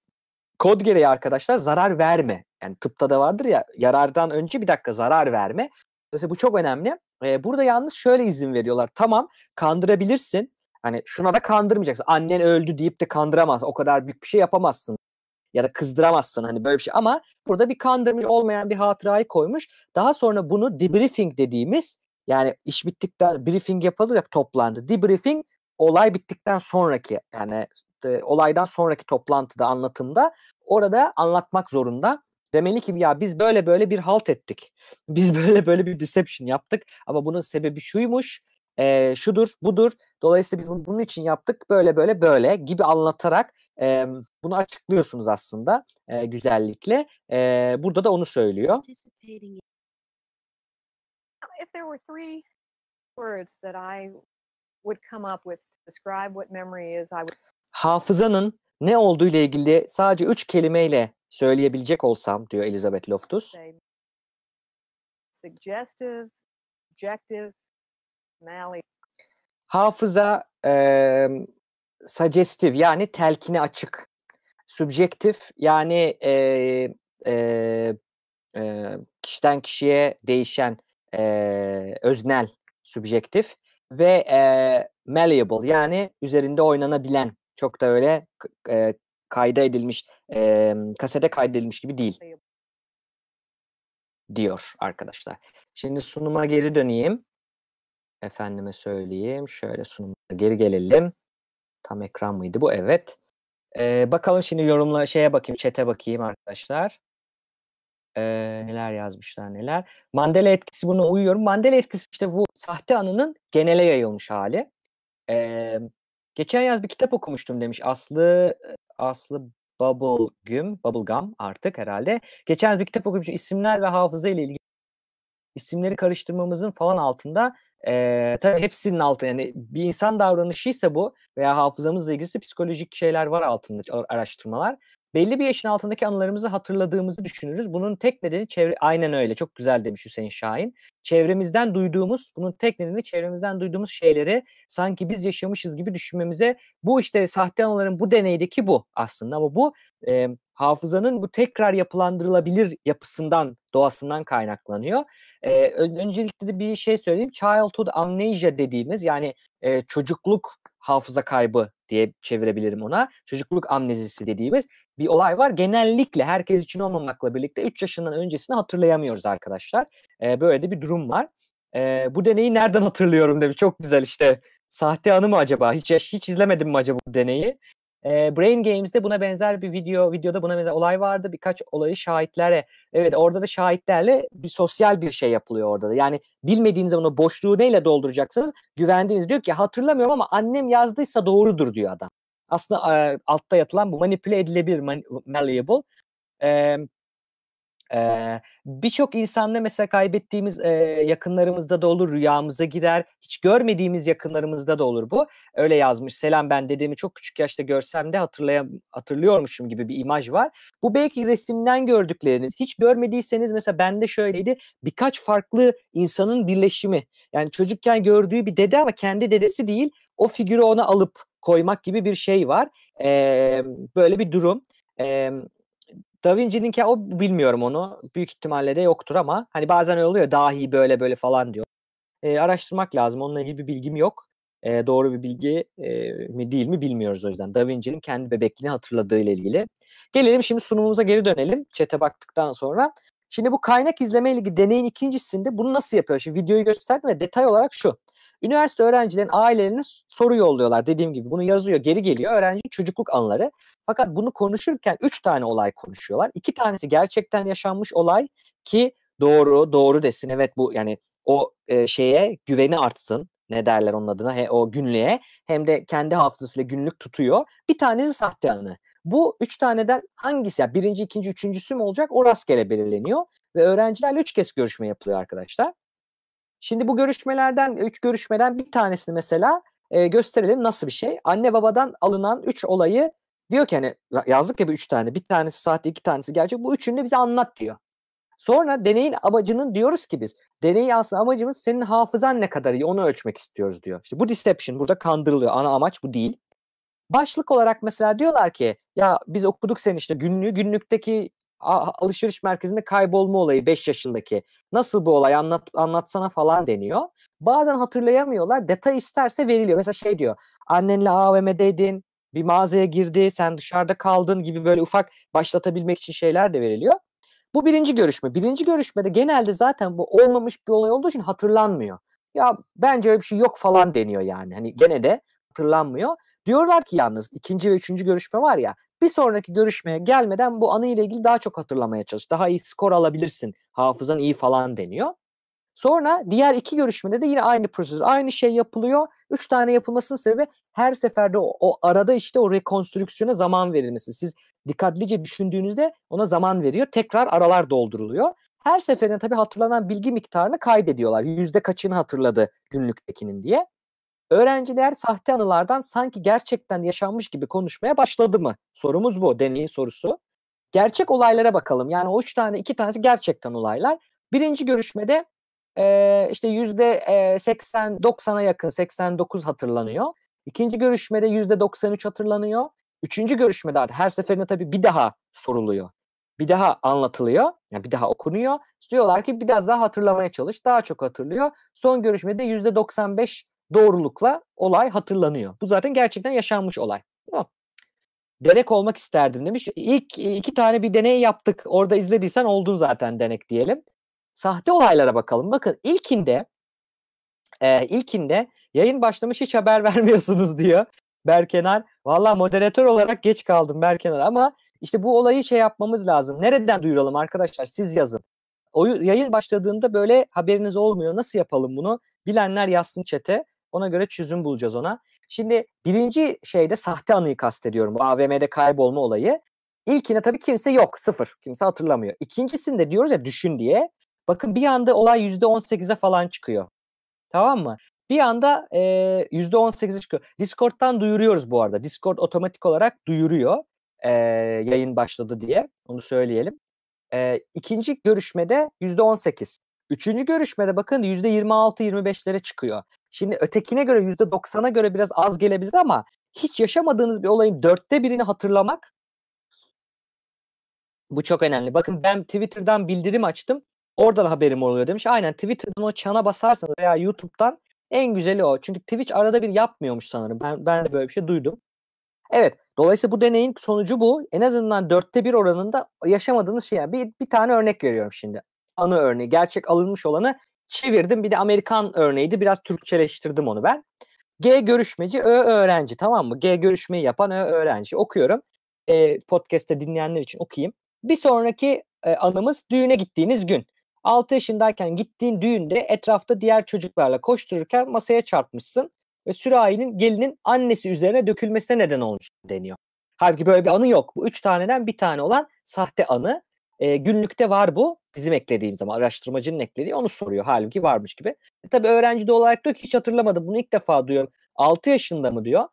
kod gereği arkadaşlar zarar verme. Yani tıpta da vardır ya yarardan önce bir dakika zarar verme. Dolayısıyla bu çok önemli. Ee, burada yalnız şöyle izin veriyorlar. Tamam kandırabilirsin. Hani şuna da kandırmayacaksın. Annen öldü deyip de kandıramazsın. O kadar büyük bir şey yapamazsın. Ya da kızdıramazsın hani böyle bir şey. Ama burada bir kandırmış olmayan bir hatırayı koymuş. Daha sonra bunu debriefing dediğimiz yani iş bittikten briefing yapılır ya toplantı. Debriefing olay bittikten sonraki yani e, olaydan sonraki toplantıda anlatımda orada anlatmak zorunda. Demeli ki ya biz böyle böyle bir halt ettik. [laughs] Biz böyle böyle bir deception yaptık ama bunun sebebi şuymuş, e, şudur, budur. Dolayısıyla biz bunu bunun için yaptık böyle böyle böyle gibi anlatarak e, bunu açıklıyorsunuz aslında e, güzellikle. E, burada da onu söylüyor. If there were three words that I would come up with to describe what memory is, I would Hafızanın ne olduğu ile ilgili sadece üç kelimeyle söyleyebilecek olsam diyor Elizabeth Loftus. suggestive, objective. Hafıza e, suggestive yani telkine açık. Subjektif yani e, e, e, kişiden kişiye değişen e, öznel subjektif ve e, malleable yani üzerinde oynanabilen çok da öyle e, kayda edilmiş e, kasete kaydedilmiş gibi değil diyor arkadaşlar. Şimdi sunuma geri döneyim. Efendime söyleyeyim. Şöyle sunuma geri gelelim. Tam ekran mıydı bu? Evet. Ee, bakalım şimdi yorumla şeye bakayım, chat'e bakayım arkadaşlar. Ee, neler yazmışlar neler. Mandela etkisi buna uyuyorum. Mandela etkisi işte bu sahte anının genele yayılmış hali. Ee, geçen yaz bir kitap okumuştum demiş Aslı Aslı Bubblegum, Bubblegum artık herhalde. Geçen yaz bir kitap okumuştum. İsimler ve hafıza ile ilgili isimleri karıştırmamızın falan altında eee tabii hepsinin altında yani bir insan davranışıysa bu veya hafızamızla ilgili psikolojik şeyler var altında araştırmalar. Belli bir yaşın altındaki anılarımızı hatırladığımızı düşünürüz. Bunun tek nedeni çevre aynen öyle. Çok güzel demiş Hüseyin Şahin. Çevremizden duyduğumuz, bunun tek nedeni çevremizden duyduğumuz şeyleri sanki biz yaşamışız gibi düşünmemize bu işte sahte anıların bu deneydeki bu aslında ama bu e, hafızanın bu tekrar yapılandırılabilir yapısından, doğasından kaynaklanıyor. E, öncelikle de bir şey söyleyeyim. Childhood amnesia dediğimiz yani e, çocukluk hafıza kaybı diye çevirebilirim ona. Çocukluk amnezisi dediğimiz bir olay var. Genellikle herkes için olmamakla birlikte 3 yaşından öncesini hatırlayamıyoruz arkadaşlar. E, böyle de bir durum var. E, bu deneyi nereden hatırlıyorum demiş. Çok güzel işte. Sahte anı mı acaba? Hiç hiç izlemedim mi acaba bu deneyi? E, Brain Games'de buna benzer bir video videoda buna benzer olay vardı. Birkaç olayı şahitlerle evet orada da şahitlerle bir sosyal bir şey yapılıyor orada da. Yani bilmediğiniz zaman o boşluğu neyle dolduracaksınız? Güvendiğiniz diyor ki hatırlamıyorum ama annem yazdıysa doğrudur diyor adam. Aslında e, altta yatılan bu manipüle edilebilir man- malleable. E, Eee, birçok insanda mesela kaybettiğimiz, eee, yakınlarımızda da olur, rüyamıza girer. Hiç görmediğimiz yakınlarımızda da olur bu. Öyle yazmış. Selam ben dedemi çok küçük yaşta görsem de hatırlayam hatırlıyormuşum gibi bir imaj var. Bu belki resimden gördükleriniz. Hiç görmediyseniz mesela bende şöyleydi. Birkaç farklı insanın birleşimi. Yani çocukken gördüğü bir dede ama kendi dedesi değil. O figürü ona alıp koymak gibi bir şey var. Eee, böyle bir durum. Emm Da Vinci'ninki o bilmiyorum onu. Büyük ihtimalle de yoktur ama hani bazen oluyor dahi böyle böyle falan diyor. Eee, araştırmak lazım. Onunla ilgili bir bilgim yok. Eee, doğru bir bilgi eee, mi değil mi bilmiyoruz o yüzden. Da Vinci'nin kendi bebekliğini hatırladığı ile ilgili. Gelelim şimdi sunumumuza geri dönelim. Chat'e baktıktan sonra. Şimdi bu kaynak izleme ilgili deneyin ikincisinde bunu nasıl yapıyor? Şimdi videoyu gösterdim ve detay olarak şu. Üniversite öğrencilerin ailelerine soru yolluyorlar. Dediğim gibi bunu yazıyor, geri geliyor. Öğrenci çocukluk anıları. Fakat bunu konuşurken 3 tane olay konuşuyorlar. 2 tanesi gerçekten yaşanmış olay ki doğru, doğru desin. Evet bu yani o e, şeye güveni artsın. Ne derler onun adına? He, o günlüğe hem de kendi hafızasıyla günlük tutuyor. Bir tanesi sahte anı. Bu üç taneden hangisi? Yani birinci, ikinci, üçüncüsü mü olacak? O rastgele belirleniyor. Ve öğrencilerle üç kez görüşme yapılıyor arkadaşlar. Şimdi bu görüşmelerden, üç görüşmeden bir tanesini mesela e, gösterelim nasıl bir şey. Anne babadan alınan üç olayı diyor ki hani yazdık ya bir üç tane. Bir tanesi sahte, iki tanesi gerçek. Bu üçünü de bize anlat diyor. Sonra deneyin amacının diyoruz ki biz deneyi aslında amacımız senin hafızan ne kadar iyi onu ölçmek istiyoruz diyor. İşte bu deception burada kandırılıyor. Ana amaç bu değil. Başlık olarak mesela diyorlar ki ya biz okuduk senin işte günlüğü günlükteki alışveriş merkezinde kaybolma olayı 5 yaşındaki. Nasıl bu olay anlat, anlatsana falan deniyor. Bazen hatırlayamıyorlar. Detay isterse veriliyor. Mesela şey diyor. Annenle AVM'deydin. Bir mağazaya girdi. Sen dışarıda kaldın gibi böyle ufak başlatabilmek için şeyler de veriliyor. Bu birinci görüşme. Birinci görüşmede genelde zaten bu olmamış bir olay olduğu için hatırlanmıyor. Ya bence öyle bir şey yok falan deniyor yani. Hani gene de hatırlanmıyor. Diyorlar ki yalnız ikinci ve üçüncü görüşme var ya bir sonraki görüşmeye gelmeden bu anı ile ilgili daha çok hatırlamaya çalış. Daha iyi skor alabilirsin. Hafızan iyi falan deniyor. Sonra diğer iki görüşmede de yine aynı prosedür, aynı şey yapılıyor. Üç tane yapılmasının sebebi her seferde o, o arada işte o rekonstrüksiyona zaman verilmesi. Siz dikkatlice düşündüğünüzde ona zaman veriyor. Tekrar aralar dolduruluyor. Her seferinde tabii hatırlanan bilgi miktarını kaydediyorlar. Yüzde kaçını hatırladı günlüktekinin diye. Öğrenciler sahte anılardan sanki gerçekten yaşanmış gibi konuşmaya başladı mı? Sorumuz bu, deneyin sorusu. Gerçek olaylara bakalım. Yani o üç tane, iki tanesi gerçekten olaylar. Birinci görüşmede e, işte yüzde 80-90'a yakın, 89 hatırlanıyor. İkinci görüşmede yüzde 93 hatırlanıyor. Üçüncü görüşmede artık her seferinde tabii bir daha soruluyor. Bir daha anlatılıyor. Yani bir daha okunuyor. Diyorlar ki biraz daha hatırlamaya çalış. Daha çok hatırlıyor. Son görüşmede yüzde 95 doğrulukla olay hatırlanıyor. Bu zaten gerçekten yaşanmış olay. Tamam. Denek olmak isterdim demiş. İlk iki tane bir deney yaptık. Orada izlediysen oldun zaten denek diyelim. Sahte olaylara bakalım. Bakın ilkinde e, ilkinde yayın başlamış hiç haber [laughs] vermiyorsunuz diyor Berkenar. Valla moderatör olarak geç kaldım Berkenar ama işte bu olayı şey yapmamız lazım. Nereden duyuralım arkadaşlar siz yazın. O yayın başladığında böyle haberiniz olmuyor. Nasıl yapalım bunu? Bilenler yazsın çete. Ona göre çözüm bulacağız ona. Şimdi birinci şeyde sahte anıyı kastediyorum. Bu AVM'de kaybolma olayı. İlkine tabii kimse yok. Sıfır. Kimse hatırlamıyor. İkincisinde diyoruz ya düşün diye. Bakın bir anda olay %18'e falan çıkıyor. Tamam mı? Bir anda e, %18'e çıkıyor. Discord'dan duyuruyoruz bu arada. Discord otomatik olarak duyuruyor e, yayın başladı diye. Onu söyleyelim. E, ikinci görüşmede %18. Üçüncü görüşmede bakın %26-25'lere çıkıyor. Şimdi ötekine göre %90'a göre biraz az gelebilir ama hiç yaşamadığınız bir olayın dörtte birini hatırlamak bu çok önemli. Bakın ben Twitter'dan bildirim açtım. Oradan haberim oluyor demiş. Aynen Twitter'dan o çana basarsanız veya YouTube'dan en güzeli o. Çünkü Twitch arada bir yapmıyormuş sanırım. Ben, ben de böyle bir şey duydum. Evet. Dolayısıyla bu deneyin sonucu bu. En azından dörtte bir oranında yaşamadığınız şey. Bir, bir tane örnek veriyorum şimdi. Anı örneği. Gerçek alınmış olanı çevirdim. Bir de Amerikan örneğiydi. Biraz Türkçeleştirdim onu ben. G görüşmeci, Ö öğrenci tamam mı? G görüşmeyi yapan Ö öğrenci. Okuyorum. E, podcast'te dinleyenler için okuyayım. Bir sonraki e, anımız düğüne gittiğiniz gün. 6 yaşındayken gittiğin düğünde etrafta diğer çocuklarla koştururken masaya çarpmışsın ve sürahinin gelinin annesi üzerine dökülmesine neden olmuş deniyor. Halbuki böyle bir anı yok. Bu üç taneden bir tane olan sahte anı. E, günlükte var bu. Bizim eklediğimiz zaman araştırmacının eklediği onu soruyor. Halbuki varmış gibi. E, tabii öğrenci de olarak diyor ki hiç hatırlamadım. Bunu ilk defa duyuyorum. 6 yaşında mı diyor.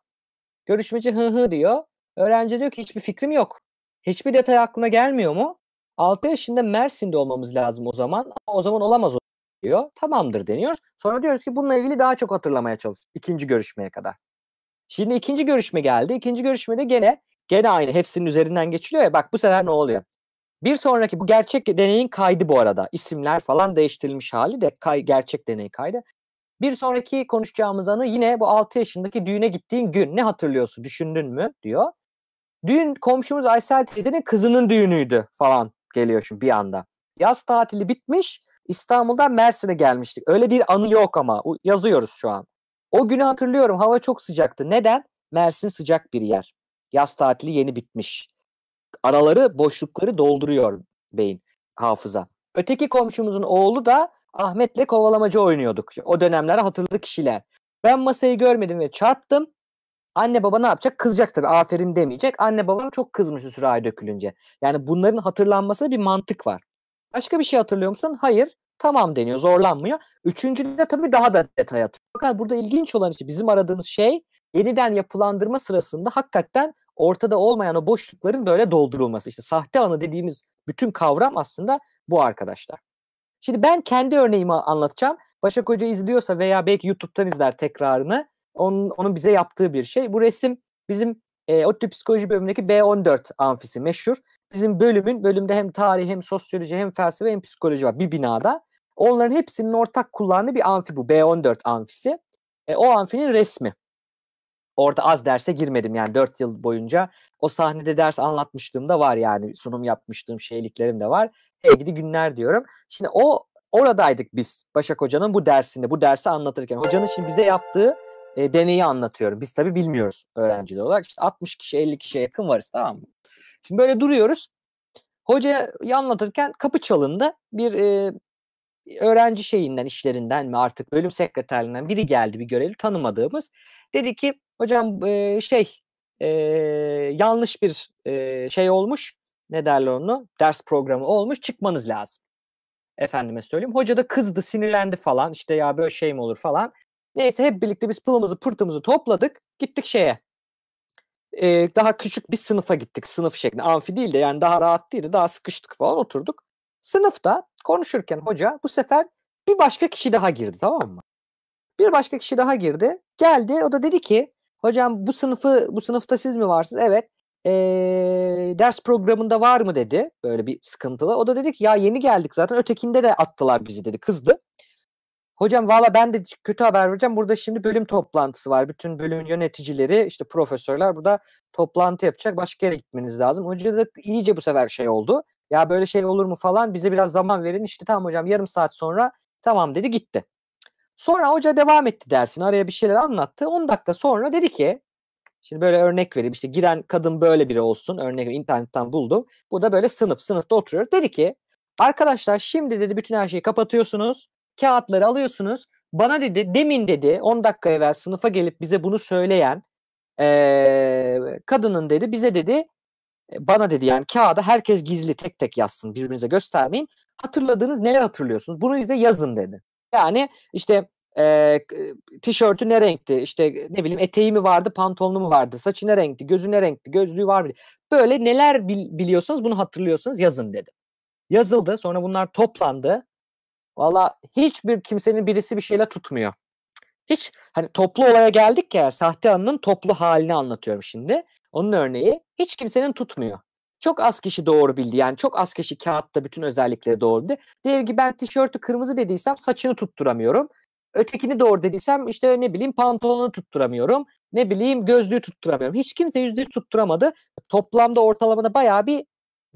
Görüşmeci hı hı diyor. Öğrenci diyor ki hiçbir fikrim yok. Hiçbir detay aklına gelmiyor mu? 6 yaşında Mersin'de olmamız lazım o zaman. Ama o zaman olamaz o [laughs] diyor. Tamamdır deniyor. Sonra diyoruz ki bununla ilgili daha çok hatırlamaya çalış. İkinci görüşmeye kadar. Şimdi ikinci görüşme geldi. İkinci görüşmede gene gene aynı hepsinin üzerinden geçiliyor ya. Bak bu sefer ne oluyor? Bir sonraki bu gerçek deneyin kaydı bu arada. İsimler falan değiştirilmiş hali de kay, gerçek deney kaydı. Bir sonraki konuşacağımız anı yine bu 6 yaşındaki düğüne gittiğin gün. Ne hatırlıyorsun? Düşündün mü? diyor. Düğün komşumuz Aysel teyzenin kızının düğünüydü falan geliyor şimdi bir anda. Yaz tatili bitmiş. İstanbul'dan Mersin'e gelmiştik. Öyle bir anı yok ama yazıyoruz şu an. O günü hatırlıyorum. Hava çok sıcaktı. Neden? Mersin sıcak bir yer. Yaz tatili yeni bitmiş. Araları, boşlukları dolduruyor beyin, hafıza. Öteki komşumuzun oğlu da Ahmet'le kovalamacı oynuyorduk. O dönemlere hatırladı kişiler. Ben masayı görmedim ve çarptım. Anne baba ne yapacak? Kızacak tabii. Aferin demeyecek. Anne babam çok kızmış sürahi dökülünce. Yani bunların hatırlanmasında bir mantık var. Başka bir şey hatırlıyor musun? Hayır. Tamam deniyor. Zorlanmıyor. Üçüncüde tabii daha da detay atıyor. Fakat burada ilginç olan işte bizim aradığımız şey yeniden yapılandırma sırasında hakikaten ortada olmayan o boşlukların böyle doldurulması. İşte sahte anı dediğimiz bütün kavram aslında bu arkadaşlar. Şimdi ben kendi örneğimi anlatacağım. Başak Hoca izliyorsa veya belki YouTube'dan izler tekrarını. Onun, onun bize yaptığı bir şey. Bu resim bizim e, ODTÜ Psikoloji bölümündeki B14 amfisi meşhur. Bizim bölümün bölümde hem tarih hem sosyoloji hem felsefe hem psikoloji var bir binada. Onların hepsinin ortak kullandığı bir amfi bu B14 amfisi. E, o amfinin resmi. Orada az derse girmedim yani 4 yıl boyunca. O sahnede ders anlatmışlığım da var yani sunum yapmıştığım şeyliklerim de var. Hey gidi günler diyorum. Şimdi o oradaydık biz Başak Hoca'nın bu dersinde bu dersi anlatırken. Hocanın şimdi bize yaptığı e, deneyi anlatıyorum. Biz tabii bilmiyoruz öğrenciler olarak. İşte 60 kişi 50 kişiye yakın varız tamam mı? Şimdi böyle duruyoruz. Hocayı anlatırken kapı çalındı. Bir e, öğrenci şeyinden, işlerinden mi artık bölüm sekreterliğinden biri geldi bir görevli tanımadığımız. Dedi ki hocam e, şey e, yanlış bir e, şey olmuş. Ne derler onu? Ders programı olmuş. Çıkmanız lazım. Efendime söyleyeyim. Hoca da kızdı, sinirlendi falan. İşte ya böyle şey mi olur falan. Neyse hep birlikte biz pılımızı pırtımızı topladık. Gittik şeye. Ee, daha küçük bir sınıfa gittik. Sınıf şeklinde. Amfi değil de yani daha rahat değildi. Daha sıkıştık falan oturduk. Sınıfta konuşurken hoca bu sefer bir başka kişi daha girdi tamam mı? Bir başka kişi daha girdi. Geldi o da dedi ki hocam bu sınıfı bu sınıfta siz mi varsınız? Evet. Ee, ders programında var mı dedi. Böyle bir sıkıntılı. O da dedi ki ya yeni geldik zaten ötekinde de attılar bizi dedi. Kızdı. Hocam valla ben de kötü haber vereceğim. Burada şimdi bölüm toplantısı var. Bütün bölümün yöneticileri, işte profesörler burada toplantı yapacak. Başka yere gitmeniz lazım. Hoca da iyice bu sefer şey oldu. Ya böyle şey olur mu falan bize biraz zaman verin. İşte tamam hocam yarım saat sonra tamam dedi gitti. Sonra hoca devam etti dersini. Araya bir şeyler anlattı. 10 dakika sonra dedi ki Şimdi böyle örnek vereyim. İşte giren kadın böyle biri olsun. Örnek internetten buldum. Bu da böyle sınıf. Sınıfta oturuyor. Dedi ki arkadaşlar şimdi dedi bütün her şeyi kapatıyorsunuz. Kağıtları alıyorsunuz. Bana dedi demin dedi 10 dakika evvel sınıfa gelip bize bunu söyleyen ee, kadının dedi bize dedi bana dedi yani kağıda herkes gizli tek tek yazsın birbirinize göstermeyin. Hatırladığınız neler hatırlıyorsunuz? Bunu bize yazın dedi. Yani işte e, tişörtü ne renkti? İşte ne bileyim eteği mi vardı, pantolonu mu vardı? Saçı ne renkti? Gözü ne renkti? Gözlüğü var mı? Böyle neler bil, biliyorsanız bunu hatırlıyorsanız yazın dedi. Yazıldı. Sonra bunlar toplandı. Valla hiçbir kimsenin birisi bir şeyle tutmuyor. Hiç hani toplu olaya geldik ya sahte anının toplu halini anlatıyorum şimdi. Onun örneği hiç kimsenin tutmuyor. Çok az kişi doğru bildi. Yani çok az kişi kağıtta bütün özellikleri doğru bildi. Diyelim ki ben tişörtü kırmızı dediysem saçını tutturamıyorum. Ötekini doğru dediysem işte ne bileyim pantolonu tutturamıyorum. Ne bileyim gözlüğü tutturamıyorum. Hiç kimse yüzde yüz tutturamadı. Toplamda ortalamada bayağı bir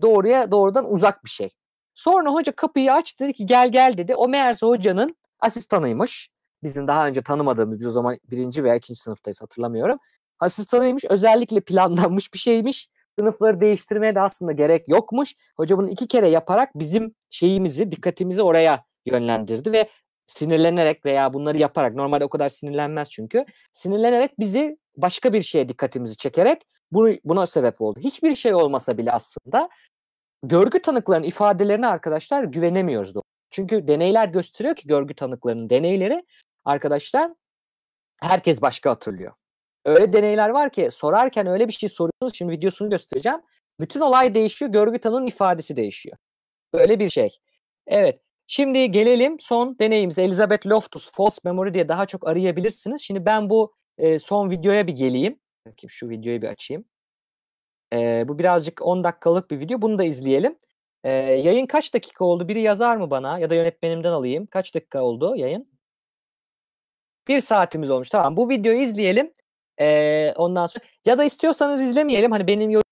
doğruya doğrudan uzak bir şey. Sonra hoca kapıyı açtı dedi ki gel gel dedi. O meğerse hocanın asistanıymış. Bizim daha önce tanımadığımız biz o zaman birinci veya ikinci sınıftayız hatırlamıyorum. Asistanıymış özellikle planlanmış bir şeymiş. Sınıfları değiştirmeye de aslında gerek yokmuş. Hoca bunu iki kere yaparak bizim şeyimizi, dikkatimizi oraya yönlendirdi ve sinirlenerek veya bunları yaparak normalde o kadar sinirlenmez çünkü sinirlenerek bizi başka bir şeye dikkatimizi çekerek bunu buna sebep oldu. Hiçbir şey olmasa bile aslında görgü tanıklarının ifadelerine arkadaşlar güvenemiyoruz. Çünkü deneyler gösteriyor ki görgü tanıklarının deneyleri arkadaşlar herkes başka hatırlıyor. Öyle deneyler var ki sorarken öyle bir şey soruyorsunuz. Şimdi videosunu göstereceğim. Bütün olay değişiyor. Görgü tanığının ifadesi değişiyor. Böyle bir şey. Evet. Şimdi gelelim son deneyimize. Elizabeth Loftus False Memory diye daha çok arayabilirsiniz. Şimdi ben bu e, son videoya bir geleyim. Bakayım şu videoyu bir açayım. E, bu birazcık 10 dakikalık bir video. Bunu da izleyelim. E, yayın kaç dakika oldu? Biri yazar mı bana? Ya da yönetmenimden alayım. Kaç dakika oldu yayın? Bir saatimiz olmuş. Tamam bu videoyu izleyelim. E, ondan sonra ya da istiyorsanız izlemeyelim. Hani benim yorum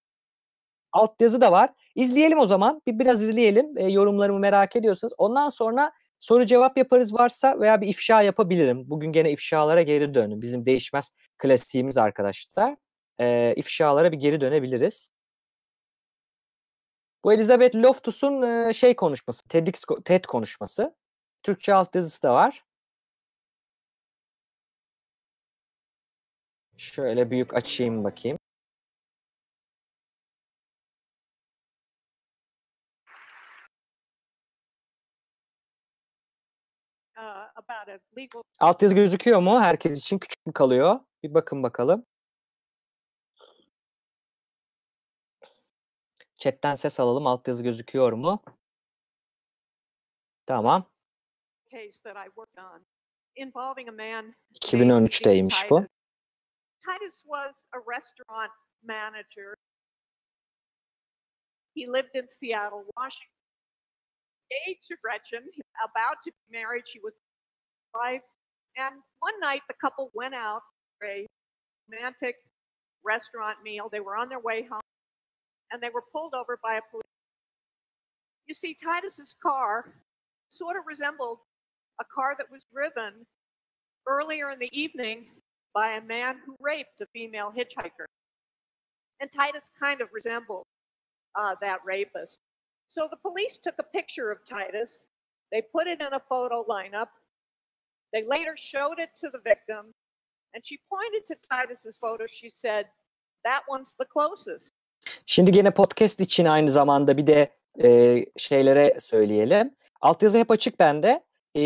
alt yazı da var. İzleyelim o zaman. Bir biraz izleyelim. E, yorumlarımı merak ediyorsanız. Ondan sonra soru cevap yaparız varsa veya bir ifşa yapabilirim. Bugün gene ifşalara geri dönün. Bizim değişmez klasiğimiz arkadaşlar. E, ifşalara bir geri dönebiliriz. Bu Elizabeth Loftus'un e, şey konuşması, TEDx, TED konuşması. Türkçe altyazısı da var. Şöyle büyük açayım bakayım. uh, about a legal Altyazı gözüküyor mu? Herkes için küçük mü kalıyor? Bir bakın bakalım. Chat'ten ses alalım. Altyazı gözüküyor mu? Tamam. case that I worked on involving a man named 2013'teymiş Steve bu. Titus. Was a restaurant manager. He lived in Seattle, Washington. Engaged to Gretchen, about to be married. She was wife. And one night, the couple went out for a romantic restaurant meal. They were on their way home, and they were pulled over by a police. You see, Titus's car sort of resembled a car that was driven earlier in the evening by a man who raped a female hitchhiker. And Titus kind of resembled uh, that rapist. So the police took a picture of Titus. They put it in a photo lineup. They later showed it to the victim. And she pointed to Titus's photo. She said, That one's the closest. Şimdi gene podcast için aynı zamanda bir de e, şeylere söyleyelim. Altyazı hep açık bende. E,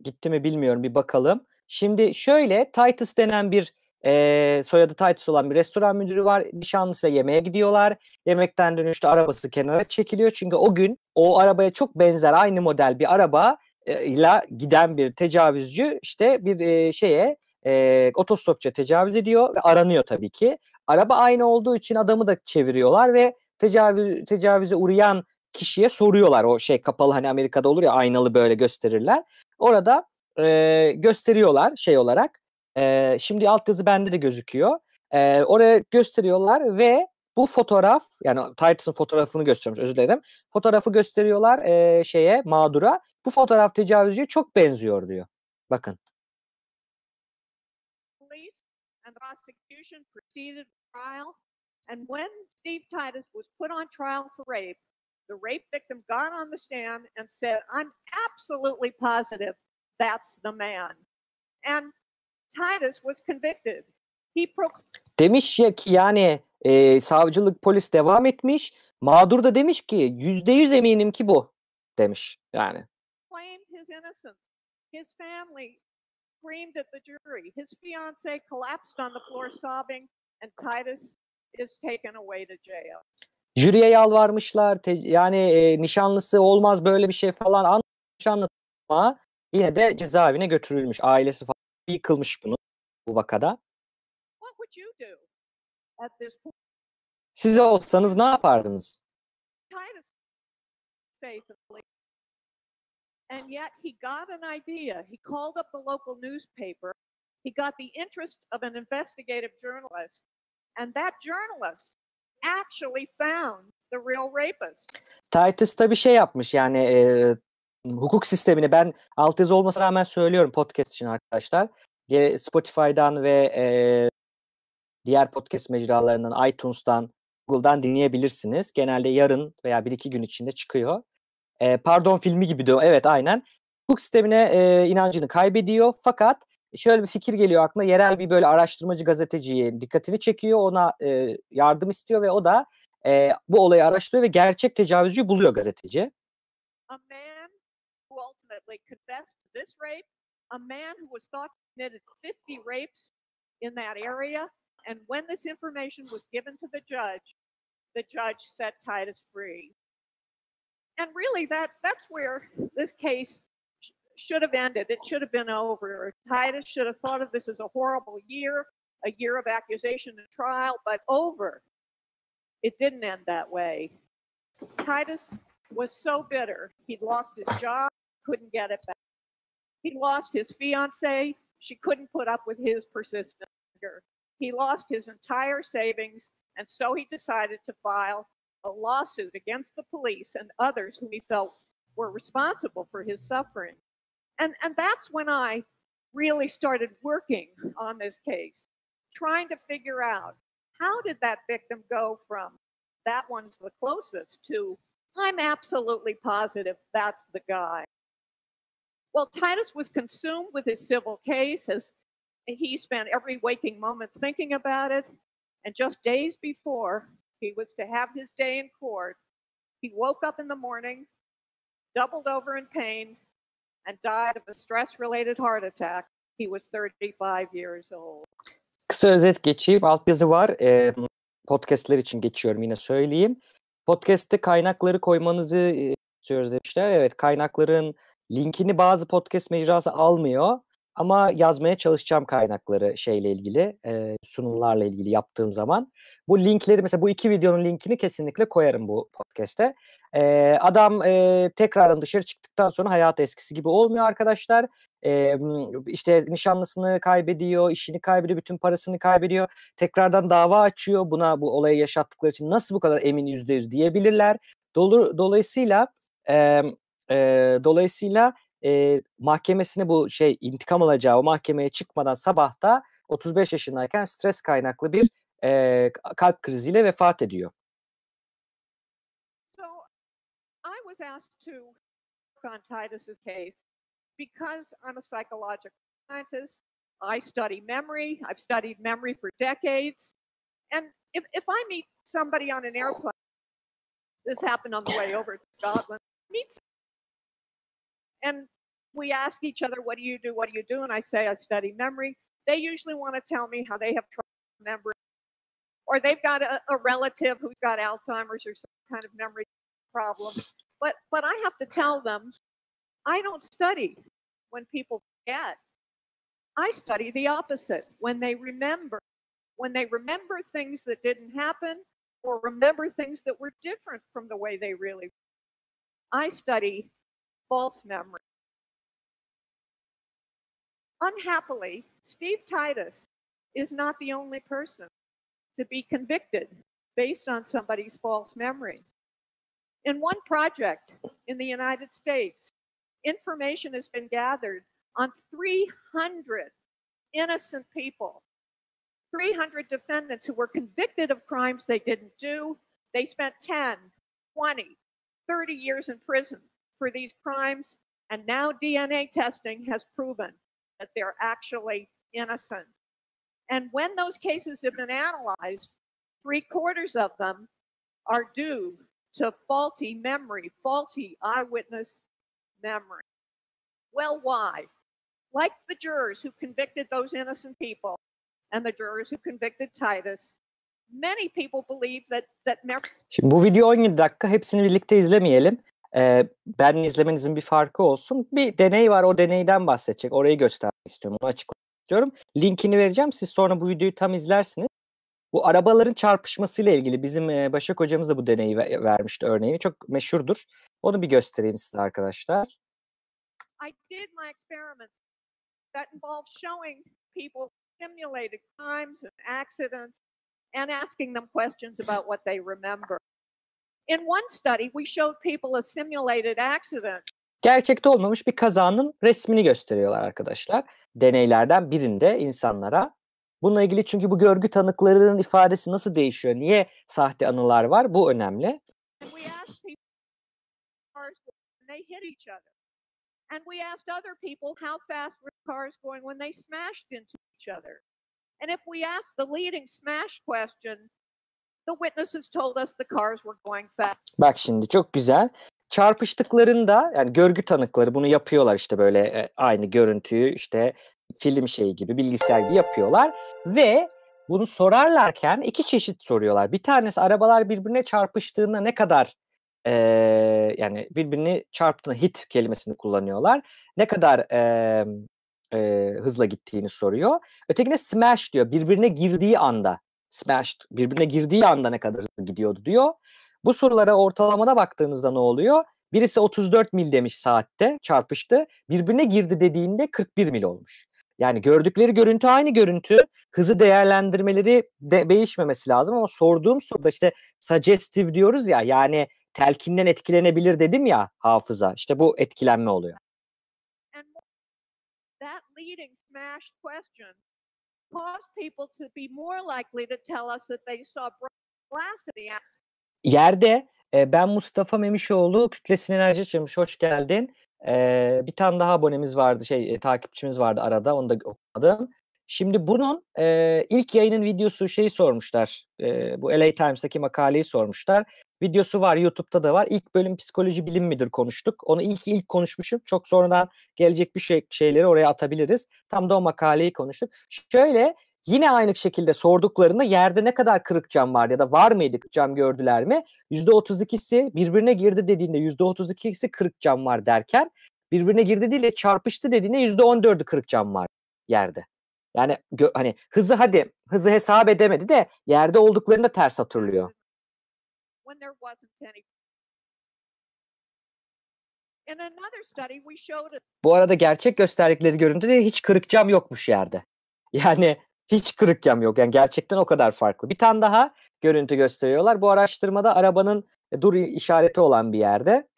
gitti mi bilmiyorum bir bakalım. Şimdi şöyle Titus denen bir e, soyadı Titus olan bir restoran müdürü var. Nişanlısıyla yemeğe gidiyorlar. Yemekten dönüşte arabası kenara çekiliyor. Çünkü o gün o arabaya çok benzer aynı model bir araba e, ile giden bir tecavüzcü işte bir e, şeye e, otostopçuya tecavüz ediyor ve aranıyor tabii ki. Araba aynı olduğu için adamı da çeviriyorlar ve tecavüz tecavüze uğrayan kişiye soruyorlar. O şey kapalı hani Amerika'da olur ya aynalı böyle gösterirler. Orada e, gösteriyorlar şey olarak. E, şimdi altyazı bende de gözüküyor. E, oraya gösteriyorlar ve bu fotoğraf yani Titus'ın fotoğrafını gösteriyormuş özür dilerim. Fotoğrafı gösteriyorlar e, şeye mağdura. Bu fotoğraf tecavüzcüye çok benziyor diyor. Bakın. and prosecution proceeded trial. And when Steve Titus was put on trial for rape, the rape victim got on the stand and said, I'm absolutely positive that's the man. And Titus was convicted. He Demiş ya ki yani e, savcılık polis devam etmiş. Mağdur da demiş ki yüzde yüz eminim ki bu demiş yani. his innocence. His family screamed at the jury. His fiance collapsed on the floor sobbing, and Titus is taken away to jail. Jüriye yalvarmışlar. te- yani e, nişanlısı olmaz böyle bir şey falan anlatmış ama yine de cezaevine götürülmüş. Ailesi falan yıkılmış bunu bu vakada. What would you do at this point? Siz olsanız ne yapardınız? And yet he got an idea. He called up the local newspaper. He got the interest of an investigative journalist. And that journalist actually found the real rapist. Titus da bir şey yapmış yani e, hukuk sistemini ben altyazı olmasına rağmen söylüyorum podcast için arkadaşlar. Spotify'dan ve e, diğer podcast mecralarından, iTunes'tan, Google'dan dinleyebilirsiniz. Genelde yarın veya bir iki gün içinde çıkıyor. E, pardon filmi gibi diyor. Evet aynen. Hukuk sistemine e, inancını kaybediyor fakat şöyle bir fikir geliyor aklına. Yerel bir böyle araştırmacı gazeteciye dikkatini çekiyor. Ona e, yardım istiyor ve o da e, bu olayı araştırıyor ve gerçek tecavüzcüyü buluyor gazeteci. A man who ultimately confessed to this rape, a man who was thought to have committed 50 rapes in that area. And when this information was given to the judge, the judge set Titus free. And really, that that's where this case sh- should have ended. It should have been over. Titus should have thought of this as a horrible year, a year of accusation and trial, but over. It didn't end that way. Titus was so bitter. He'd lost his [sighs] job, couldn't get it back. He lost his fiance. She couldn't put up with his persistent anger. He lost his entire savings, and so he decided to file a lawsuit against the police and others whom he felt were responsible for his suffering. And, and that's when I really started working on this case, trying to figure out how did that victim go from that one's the closest to I'm absolutely positive that's the guy. Well, Titus was consumed with his civil case as he spent every waking moment thinking about it. And just days before he was to have his day in court, he woke up in the morning, doubled over in pain, and died of a stress related heart attack. He was 35 years old. Kısa özet geçeyim. Altyazı var. Ee, podcastler için geçiyorum yine söyleyeyim. Podcast'te kaynakları koymanızı e, istiyoruz demişler. Evet kaynakların linkini bazı podcast mecrası almıyor. Ama yazmaya çalışacağım kaynakları şeyle ilgili, e, sunumlarla ilgili yaptığım zaman. Bu linkleri mesela bu iki videonun linkini kesinlikle koyarım bu podcast'te. E, adam e, tekrardan dışarı çıktıktan sonra hayat eskisi gibi olmuyor arkadaşlar. E, işte nişanlısını kaybediyor, işini kaybediyor, bütün parasını kaybediyor. Tekrardan dava açıyor. Buna bu olayı yaşattıkları için nasıl bu kadar emin yüzde yüz diyebilirler. Dolu, dolayısıyla e, e, dolayısıyla e, mahkemesine bu şey intikam alacağı o mahkemeye çıkmadan sabahta 35 yaşındayken stres kaynaklı bir e, kalp kriziyle vefat ediyor. So I was asked to on Titus's case because I'm a psychological scientist. I study memory. I've studied memory for decades. And if, if I meet somebody on an airplane, this happened on the way over to Scotland, meet and we ask each other, what do you do? What do you do? And I say, I study memory. They usually want to tell me how they have trouble remembering, or they've got a, a relative who's got Alzheimer's or some kind of memory problem. But but I have to tell them, I don't study when people forget. I study the opposite when they remember. When they remember things that didn't happen or remember things that were different from the way they really I study false memory. Unhappily, Steve Titus is not the only person to be convicted based on somebody's false memory. In one project in the United States, information has been gathered on 300 innocent people, 300 defendants who were convicted of crimes they didn't do. They spent 10, 20, 30 years in prison for these crimes, and now DNA testing has proven that they're actually innocent. And when those cases have been analyzed, three quarters of them are due to faulty memory, faulty eyewitness memory. Well, why? Like the jurors who convicted those innocent people and the jurors who convicted Titus, many people believe that that memory Şimdi bu video 17 dakika hepsini birlikte izlemeyelim. Ee, ben izlemenizin bir farkı olsun. Bir deney var o deneyden bahsedecek. Orayı göstermek istiyorum. Onu açıklamak istiyorum. Linkini vereceğim. Siz sonra bu videoyu tam izlersiniz. Bu arabaların çarpışmasıyla ilgili bizim e, Başak hocamız da bu deneyi ve- vermişti örneğini. Çok meşhurdur. Onu bir göstereyim size arkadaşlar. I did my experiments that involved showing people simulated crimes and accidents and asking them questions about what they remember. In one study, we showed people a simulated accident Gerçekte olmamış bir kazanın resmini gösteriyorlar arkadaşlar. Deneylerden birinde insanlara. Bununla ilgili çünkü bu görgü tanıklarının ifadesi nasıl değişiyor? Niye sahte anılar var? Bu önemli. and we asked people cars when they hit each other. And we asked other people how fast were cars going when they smashed into each other. And if we asked the leading smash question, the witnesses told us the cars were going fast. Bak şimdi çok güzel. Çarpıştıklarında yani görgü tanıkları bunu yapıyorlar işte böyle e, aynı görüntüyü işte film şeyi gibi bilgisayar gibi yapıyorlar ve bunu sorarlarken iki çeşit soruyorlar. Bir tanesi arabalar birbirine çarpıştığında ne kadar e, yani birbirini çarptığında hit kelimesini kullanıyorlar. Ne kadar e, e, hızla gittiğini soruyor. Ötekine smash diyor. Birbirine girdiği anda smash birbirine girdiği anda ne kadar gidiyordu diyor. Bu sorulara ortalamada baktığımızda ne oluyor? Birisi 34 mil demiş saatte çarpıştı. Birbirine girdi dediğinde 41 mil olmuş. Yani gördükleri görüntü aynı görüntü. Hızı değerlendirmeleri de değişmemesi lazım ama sorduğum soruda işte suggestive diyoruz ya yani telkinden etkilenebilir dedim ya hafıza. İşte bu etkilenme oluyor. People to be more likely to tell us that they saw glass in the Yerde e, ben Mustafa Memişoğlu Kütlesine Enerji Açılmış hoş geldin. Eee, bir tane daha abonemiz vardı, şey, eee, takipçimiz vardı arada, onu da okumadım. Şimdi bunun, eee, ilk yayının videosu şeyi sormuşlar, eee, bu LA Times'taki makaleyi sormuşlar. Videosu var, YouTube'da da var. İlk bölüm psikoloji bilim midir konuştuk. Onu ilk ilk konuşmuşum. Çok sonradan gelecek bir şey şeyleri oraya atabiliriz. Tam da o makaleyi konuştuk. Şöyle yine aynı şekilde sorduklarında yerde ne kadar kırık cam var ya da var mıydı cam gördüler mi? %32'si birbirine girdi dediğinde %32'si kırık cam var derken birbirine girdi değil de çarpıştı dediğinde %14'ü kırık cam var yerde. Yani hani hızı hadi hızı hesap edemedi de yerde olduklarını da ters hatırlıyor. Bu arada gerçek gösterdikleri görüntüde hiç kırık cam yokmuş yerde. [laughs] Yani hiç kırık cam yok. Yani gerçekten o kadar farklı. Bir tane daha görüntü gösteriyorlar. Bu araştırmada arabanın e, dur işareti olan bir yerde.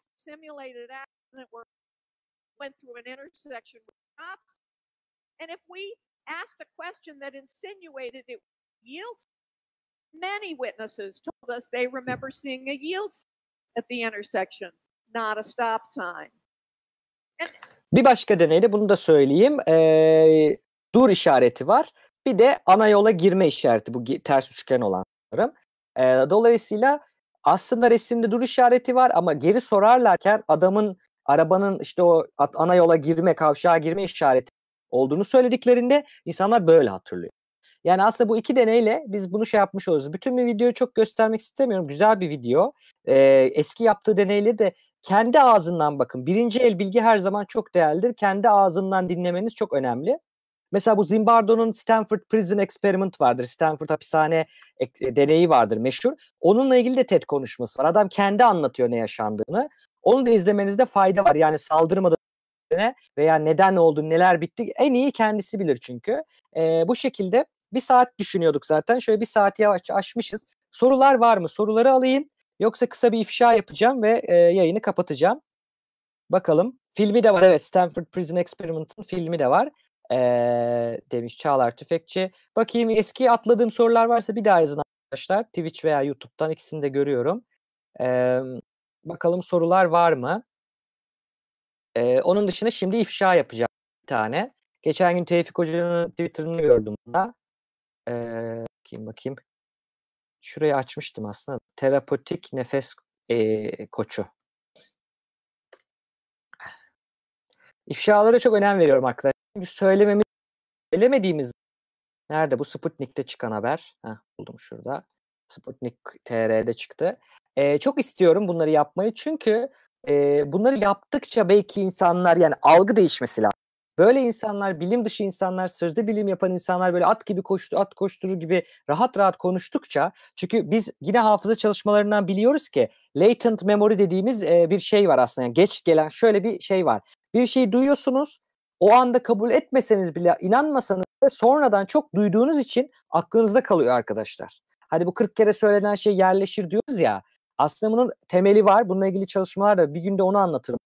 And asked a question that insinuated it yield, many witnesses told us they remember seeing a yield at the intersection, not a stop sign. Bir başka deneyde bunu da söyleyeyim. Ee, dur işareti var. Bir de ana yola girme işareti. Bu ters üçgen olan. Ee, dolayısıyla aslında resimde dur işareti var ama geri sorarlarken adamın arabanın işte o ana yola girme, kavşağa girme işareti olduğunu söylediklerinde insanlar böyle hatırlıyor. Yani aslında bu iki deneyle biz bunu şey yapmış oluruz. Bütün bir videoyu çok göstermek istemiyorum. Güzel bir video. Ee, eski yaptığı deneyleri de kendi ağzından bakın. Birinci el bilgi her zaman çok değerlidir. Kendi ağzından dinlemeniz çok önemli. Mesela bu Zimbardo'nun Stanford Prison Experiment vardır. Stanford hapishane e, deneyi vardır meşhur. Onunla ilgili de TED konuşması var. Adam kendi anlatıyor ne yaşandığını. Onu da izlemenizde fayda var. Yani saldırmadan veya neden oldu, neler bitti en iyi kendisi bilir çünkü. Ee, bu şekilde bir saat düşünüyorduk zaten. Şöyle bir saati yavaşça aşmışız. Sorular var mı? Soruları alayım. Yoksa kısa bir ifşa yapacağım ve e, yayını kapatacağım. Bakalım. Filmi de var evet. Stanford Prison Experiment'ın filmi de var. Ee, demiş Çağlar Tüfekçi. Bakayım eski atladığım sorular varsa bir daha yazın arkadaşlar. Twitch veya YouTube'dan ikisini de görüyorum. Ee, bakalım sorular var mı? Ee, onun dışında şimdi ifşa yapacağım bir tane. Geçen gün Tevfik Hoca'nın Twitter'ını gördüm da. Ee, bakayım bakayım. Şurayı açmıştım aslında. Terapotik nefes ee, koçu. İfşalara çok önem veriyorum arkadaşlar. Çünkü söylememiz, söylemediğimiz nerede bu Sputnik'te çıkan haber? Heh, buldum şurada. Sputnik TR'de çıktı. Ee, çok istiyorum bunları yapmayı çünkü e, bunları yaptıkça belki insanlar yani algı değişmesi lazım. Böyle insanlar, bilim dışı insanlar, sözde bilim yapan insanlar böyle at gibi koştu, at koşturur gibi rahat rahat konuştukça çünkü biz yine hafıza çalışmalarından biliyoruz ki latent memory dediğimiz e, bir şey var aslında. Yani geç gelen şöyle bir şey var. Bir şeyi duyuyorsunuz, o anda kabul etmeseniz bile, inanmasanız da sonradan çok duyduğunuz için aklınızda kalıyor arkadaşlar. Hadi bu 40 kere söylenen şey yerleşir diyoruz ya. Aslında bunun temeli var. Bununla ilgili çalışmalar da bir günde onu anlatırım.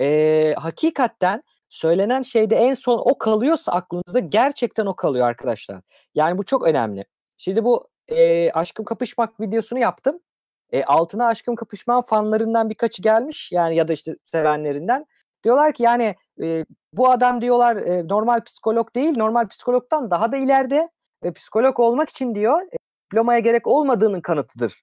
Ee, hakikaten söylenen şeyde en son o kalıyorsa aklınızda gerçekten o kalıyor arkadaşlar. Yani bu çok önemli. Şimdi bu e, aşkım kapışmak videosunu yaptım. E, altına aşkım kapışma fanlarından birkaçı gelmiş yani ya da işte sevenlerinden. Diyorlar ki yani e, bu adam diyorlar e, normal psikolog değil normal psikologdan daha da ileride ve psikolog olmak için diyor e, diplomaya gerek olmadığının kanıtıdır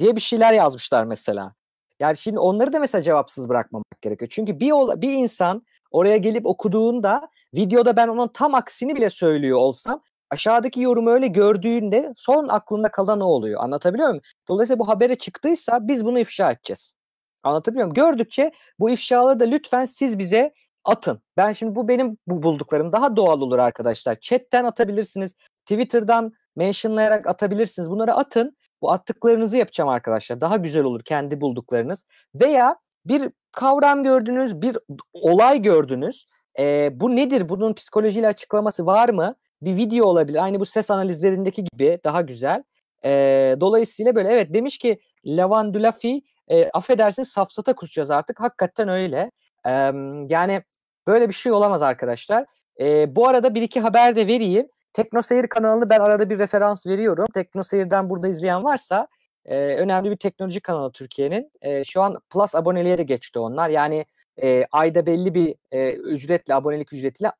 diye bir şeyler yazmışlar mesela. Yani şimdi onları da mesela cevapsız bırakmamak gerekiyor. Çünkü bir bir insan oraya gelip okuduğunda videoda ben onun tam aksini bile söylüyor olsam aşağıdaki yorumu öyle gördüğünde son aklında kalan o oluyor. Anlatabiliyor muyum? Dolayısıyla bu habere çıktıysa biz bunu ifşa edeceğiz. Anlatabiliyor muyum? Gördükçe bu ifşaları da lütfen siz bize atın. Ben şimdi bu benim bu bulduklarım daha doğal olur arkadaşlar. Chat'ten atabilirsiniz. Twitter'dan mentionlayarak atabilirsiniz. Bunları atın. Bu attıklarınızı yapacağım arkadaşlar. Daha güzel olur kendi bulduklarınız. Veya bir kavram gördünüz, bir olay gördünüz. Ee, bu nedir? Bunun psikolojiyle açıklaması var mı? Bir video olabilir. Aynı bu ses analizlerindeki gibi daha güzel. Ee, dolayısıyla böyle evet demiş ki Lavan Dulafi e, affedersiniz safsata kusacağız artık. Hakikaten öyle. Ee, yani böyle bir şey olamaz arkadaşlar. Ee, bu arada bir iki haber de vereyim. Teknoseyir kanalını ben arada bir referans veriyorum. Teknoseyir'den burada izleyen varsa e, önemli bir teknoloji kanalı Türkiye'nin. E, şu an Plus aboneliğe de geçti onlar. Yani e, ayda belli bir e, ücretle, abonelik ücretiyle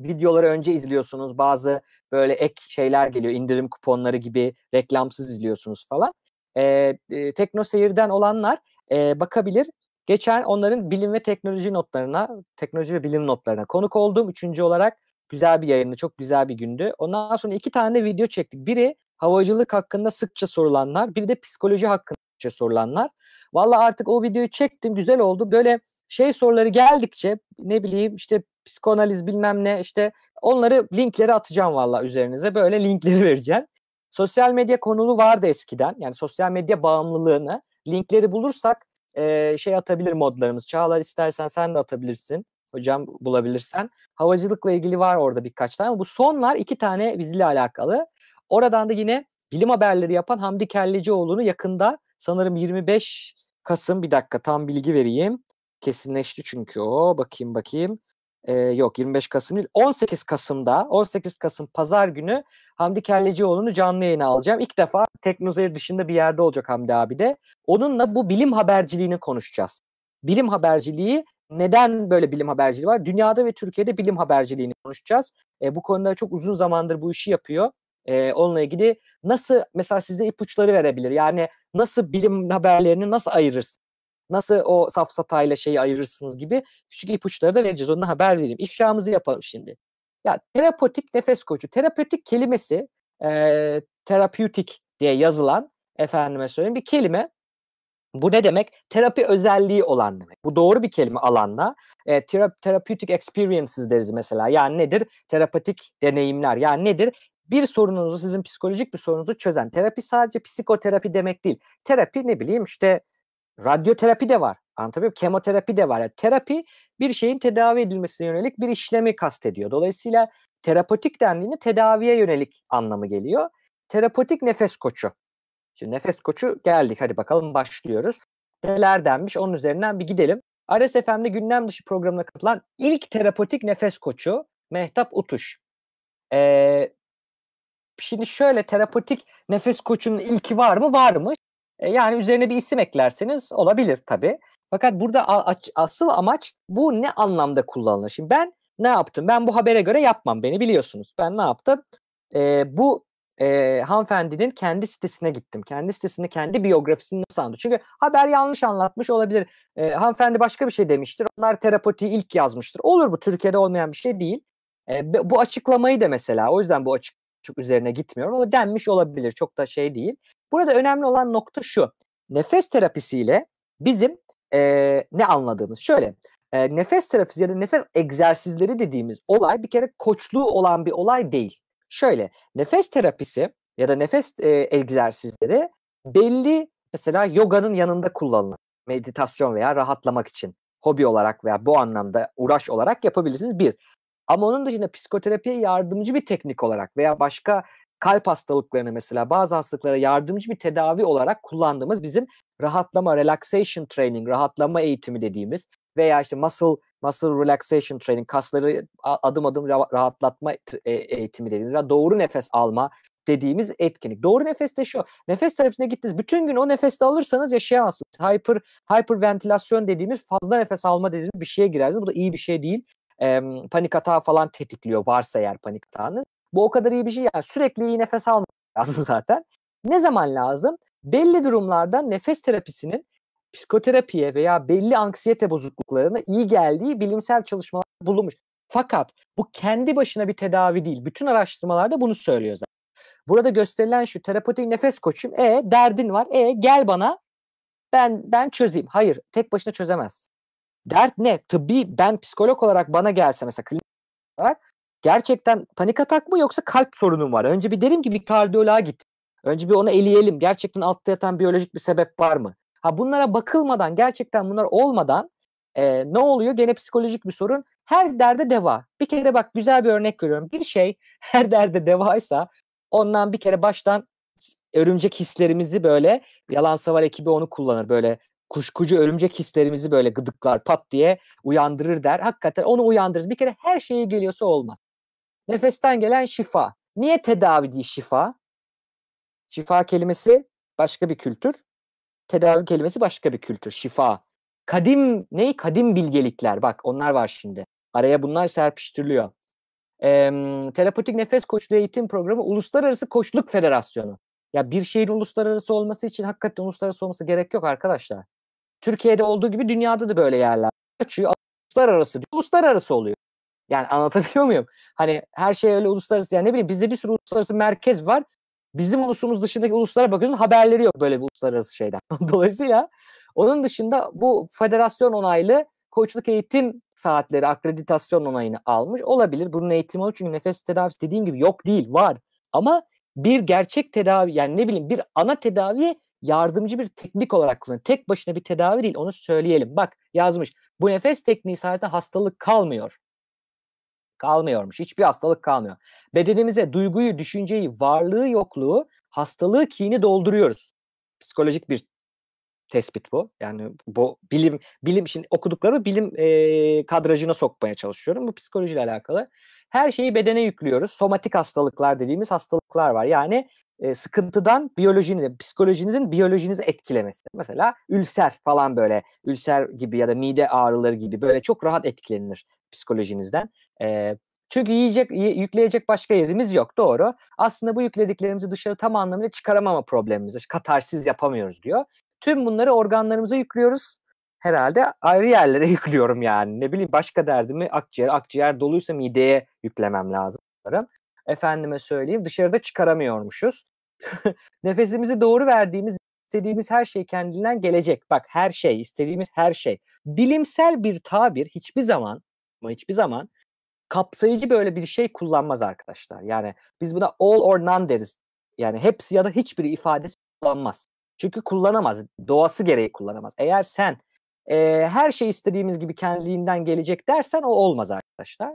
videoları önce izliyorsunuz. Bazı böyle ek şeyler geliyor, indirim kuponları gibi reklamsız izliyorsunuz falan. E, e, Tekno Seyir'den olanlar e, bakabilir. Geçen onların bilim ve teknoloji notlarına, teknoloji ve bilim notlarına konuk oldum. Üçüncü olarak güzel bir yayındı, çok güzel bir gündü. Ondan sonra iki tane video çektik. Biri havacılık hakkında sıkça sorulanlar, biri de psikoloji hakkında sorulanlar. Valla artık o videoyu çektim, güzel oldu. Böyle şey soruları geldikçe ne bileyim işte psikanaliz bilmem ne işte onları linkleri atacağım valla üzerinize. Böyle linkleri [laughs] vereceğim. Sosyal medya konulu vardı eskiden. Yani sosyal medya bağımlılığını linkleri bulursak şey atabilir modlarımız. Çağlar istersen sen de atabilirsin. Hocam bulabilirsen. Havacılıkla ilgili var orada birkaç tane ama bu sonlar iki tane bizle alakalı. Oradan da yine bilim haberleri yapan Hamdi Kellecioğlu'nu yakında sanırım 25 Kasım bir dakika tam bilgi vereyim. Kesinleşti çünkü o. Bakayım bakayım. Ee, yok 25 Kasım değil. 18 Kasım'da 18 Kasım pazar günü Hamdi Kellecioğlu'nu canlı yayına alacağım. İlk defa Teknozehir dışında bir yerde olacak Hamdi abi de. Onunla bu bilim haberciliğini konuşacağız. Bilim haberciliği neden böyle bilim haberciliği var? Dünyada ve Türkiye'de bilim haberciliğini konuşacağız. E, bu konuda çok uzun zamandır bu işi yapıyor. E, onunla ilgili nasıl mesela size ipuçları verebilir? Yani nasıl bilim haberlerini nasıl ayırırsınız? Nasıl o safsatayla şeyi ayırırsınız gibi küçük ipuçları da vereceğiz. Ondan haber vereyim. İfşamızı yapalım şimdi. Ya terapötik nefes koçu. Terapötik kelimesi e, terapeutik diye yazılan efendime söyleyeyim bir kelime. Bu ne demek? Terapi özelliği olan demek. Bu doğru bir kelime alanla. E, tera- therapeutic experiences deriz mesela. Yani nedir? Terapatik deneyimler. Yani nedir? Bir sorununuzu, sizin psikolojik bir sorununuzu çözen. Terapi sadece psikoterapi demek değil. Terapi ne bileyim işte radyoterapi de var. Anlatabiliyor muyum? Kemoterapi de var. Yani terapi bir şeyin tedavi edilmesine yönelik bir işlemi kastediyor. Dolayısıyla terapotik dendiğinde tedaviye yönelik anlamı geliyor. Terapotik nefes koçu. Şimdi nefes koçu geldik. Hadi bakalım başlıyoruz. Neler denmiş onun üzerinden bir gidelim. RSFM'de gündem dışı programına katılan ilk terapotik nefes koçu Mehtap Utuş. Ee, şimdi şöyle terapotik nefes koçunun ilki var mı? Varmış. E, yani üzerine bir isim eklerseniz olabilir tabii. Fakat burada asıl amaç bu ne anlamda kullanılır? Şimdi ben ne yaptım? Ben bu habere göre yapmam. Beni biliyorsunuz. Ben ne yaptım? E, bu e, hanımefendinin kendi sitesine gittim. Kendi sitesinde kendi biyografisini nasıl anlatıyor? Çünkü haber yanlış anlatmış olabilir. E, hanımefendi başka bir şey demiştir. Onlar terapotiyi ilk yazmıştır. Olur bu Türkiye'de olmayan bir şey değil. E, bu açıklamayı da mesela o yüzden bu açık çok üzerine gitmiyorum ama denmiş olabilir. Çok da şey değil. Burada önemli olan nokta şu. Nefes terapisiyle bizim e, ne anladığımız. Şöyle e, nefes terapisi ya da nefes egzersizleri dediğimiz olay bir kere koçluğu olan bir olay değil. Şöyle nefes terapisi ya da nefes e, egzersizleri belli mesela yoganın yanında kullanılan meditasyon veya rahatlamak için hobi olarak veya bu anlamda uğraş olarak yapabilirsiniz bir. Ama onun dışında psikoterapiye yardımcı bir teknik olarak veya başka kalp hastalıklarına mesela bazı hastalıklara yardımcı bir tedavi olarak kullandığımız bizim rahatlama, relaxation training, rahatlama eğitimi dediğimiz veya işte muscle muscle relaxation training, kasları adım adım ra- rahatlatma e- eğitimi dediğimiz, doğru nefes alma dediğimiz etkinlik. Doğru nefes de şu. Nefes terapisine gittiniz. Bütün gün o nefeste alırsanız yaşayamazsınız. Hyper hyperventilasyon dediğimiz fazla nefes alma dediğimiz bir şeye girersiniz. Bu da iyi bir şey değil. Em, panik atağı falan tetikliyor varsa eğer panik atağınız. Bu o kadar iyi bir şey yani sürekli iyi nefes almak lazım [laughs] zaten. Ne zaman lazım? Belli durumlarda nefes terapisinin psikoterapiye veya belli anksiyete bozukluklarına iyi geldiği bilimsel çalışmalar bulunmuş. Fakat bu kendi başına bir tedavi değil. Bütün araştırmalarda bunu söylüyor zaten. Burada gösterilen şu terapotik nefes koçum. E derdin var. E gel bana ben ben çözeyim. Hayır, tek başına çözemez. Dert ne? Tıbbi ben psikolog olarak bana gelse mesela klinik olarak gerçekten panik atak mı yoksa kalp sorunun var? Önce bir derim ki bir kardiyoloğa git. Önce bir onu eleyelim. Gerçekten altta yatan biyolojik bir sebep var mı? Ha bunlara bakılmadan gerçekten bunlar olmadan e, ne oluyor? Gene psikolojik bir sorun. Her derde deva. Bir kere bak güzel bir örnek görüyorum. Bir şey [laughs] her derde devaysa ondan bir kere baştan örümcek hislerimizi böyle yalan savar ekibi onu kullanır. Böyle kuşkucu örümcek hislerimizi böyle gıdıklar pat diye uyandırır der. Hakikaten onu uyandırır. Bir kere her şeye geliyorsa olmaz. Nefesten gelen şifa. Niye tedavi değil şifa? Şifa kelimesi başka bir kültür. Tedavi kelimesi başka bir kültür. Şifa. kadim ne? Kadim bilgelikler. Bak onlar var şimdi. Araya bunlar serpiştiriliyor. Ee, Terapotik Nefes Koçluğu Eğitim Programı Uluslararası Koçluk Federasyonu. Ya bir şeyin uluslararası olması için hakikaten uluslararası olması gerek yok arkadaşlar. Türkiye'de olduğu gibi dünyada da böyle yerler. Açıyor, uluslararası uluslararası oluyor. Yani anlatabiliyor muyum? Hani her şey öyle uluslararası. Yani ne bileyim bizde bir sürü uluslararası merkez var. Bizim ulusumuz dışındaki uluslara bakıyorsun haberleri yok böyle bir uluslararası şeyden. [laughs] Dolayısıyla onun dışında bu federasyon onaylı koçluk eğitim saatleri akreditasyon onayını almış olabilir. Bunun eğitimi olur çünkü nefes tedavisi dediğim gibi yok değil var. Ama bir gerçek tedavi yani ne bileyim bir ana tedaviye yardımcı bir teknik olarak kullanılıyor. Tek başına bir tedavi değil onu söyleyelim. Bak yazmış bu nefes tekniği sayesinde hastalık kalmıyor. Kalmıyormuş. Hiçbir hastalık kalmıyor. Bedenimize duyguyu, düşünceyi, varlığı, yokluğu, hastalığı, kini dolduruyoruz. Psikolojik bir tespit bu. Yani bu bilim bilim şimdi okuduklarımı bilim e, kadrajına sokmaya çalışıyorum. Bu psikolojiyle alakalı. Her şeyi bedene yüklüyoruz. Somatik hastalıklar dediğimiz hastalıklar var. Yani e, sıkıntıdan biyolojinin, psikolojinizin biyolojinizi etkilemesi. Mesela ülser falan böyle, ülser gibi ya da mide ağrıları gibi böyle çok rahat etkilenir psikolojinizden. E, çünkü yiyecek, yükleyecek başka yerimiz yok. Doğru. Aslında bu yüklediklerimizi dışarı tam anlamıyla çıkaramama problemimiz. Katarsiz yapamıyoruz diyor. Tüm bunları organlarımıza yüklüyoruz. Herhalde ayrı yerlere [laughs] yüklüyorum yani. Ne bileyim başka derdimi akciğer, akciğer doluysa mideye yüklemem lazım. Efendime söyleyeyim dışarıda çıkaramıyormuşuz. [laughs] Nefesimizi doğru verdiğimiz istediğimiz her şey kendinden gelecek. Bak her şey, istediğimiz her şey. Bilimsel bir tabir hiçbir zaman ama hiçbir zaman kapsayıcı böyle bir şey kullanmaz arkadaşlar. Yani biz buna all or none deriz. Yani hepsi ya da hiçbir ifadesi kullanmaz. Çünkü kullanamaz. Doğası gereği kullanamaz. Eğer sen e, her şey istediğimiz gibi kendiliğinden gelecek dersen o olmaz arkadaşlar.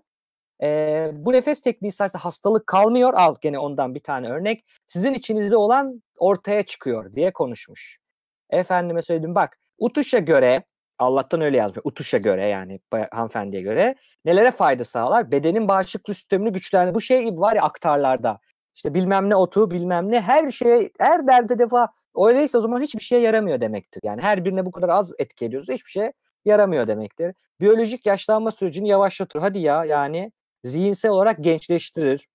E, bu nefes tekniği sayesinde hastalık kalmıyor. Al gene ondan bir tane örnek. Sizin içinizde olan ortaya çıkıyor diye konuşmuş. Efendime söyledim bak Utuş'a göre Allah'tan öyle yazmış. Utuş'a göre yani hanımefendiye göre nelere fayda sağlar? Bedenin bağışıklık sistemini güçlendirir. Bu şey var ya aktarlarda. İşte bilmem ne otu bilmem ne her şeye her derde defa öyleyse o zaman hiçbir şeye yaramıyor demektir. Yani her birine bu kadar az etki ediyoruz hiçbir şeye yaramıyor demektir. Biyolojik yaşlanma sürecini yavaşlatır. Hadi ya yani zihinsel olarak gençleştirir.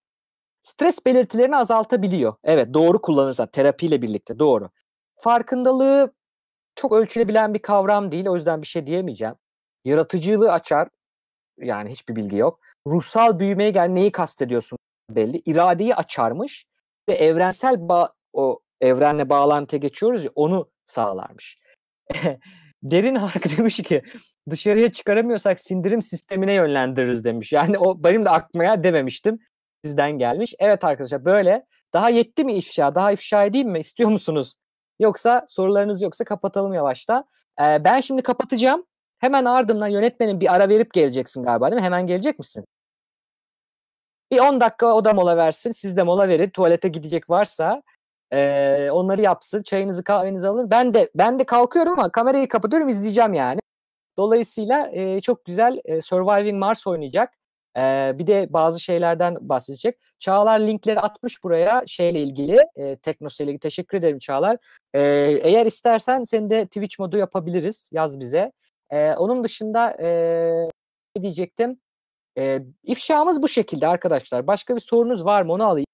Stres belirtilerini azaltabiliyor. Evet doğru kullanırsa terapiyle birlikte doğru. Farkındalığı çok ölçülebilen bir kavram değil o yüzden bir şey diyemeyeceğim. Yaratıcılığı açar. Yani hiçbir bilgi yok. Ruhsal büyümeye gel neyi kastediyorsun belli. İradeyi açarmış ve evrensel bağ, o evrenle bağlantıya geçiyoruz ya onu sağlarmış. [laughs] Derin Hark [laughs] demiş ki dışarıya çıkaramıyorsak sindirim sistemine yönlendiririz demiş. Yani o benim de aklıma dememiştim. Sizden gelmiş. Evet arkadaşlar böyle. Daha yetti mi ifşa? Daha ifşa edeyim mi? İstiyor musunuz? Yoksa sorularınız yoksa kapatalım yavaşta. Ee, ben şimdi kapatacağım. Hemen ardından yönetmenin bir ara verip geleceksin galiba değil mi? Hemen gelecek misin? Bir 10 dakika o da mola versin. Siz de mola verin. Tuvalete gidecek varsa e, onları yapsın. Çayınızı kahvenizi alın. Ben de ben de kalkıyorum ama kamerayı kapatıyorum izleyeceğim yani. Dolayısıyla e, çok güzel e, Surviving Mars oynayacak. E, bir de bazı şeylerden bahsedecek. Çağlar linkleri atmış buraya şeyle ilgili. E, Teknos ile ilgili. Teşekkür ederim Çağlar. E, eğer istersen seni de Twitch modu yapabiliriz. Yaz bize. E, onun dışında e, ne diyecektim? E, ifşamız bu şekilde arkadaşlar. Başka bir sorunuz var mı onu alayım.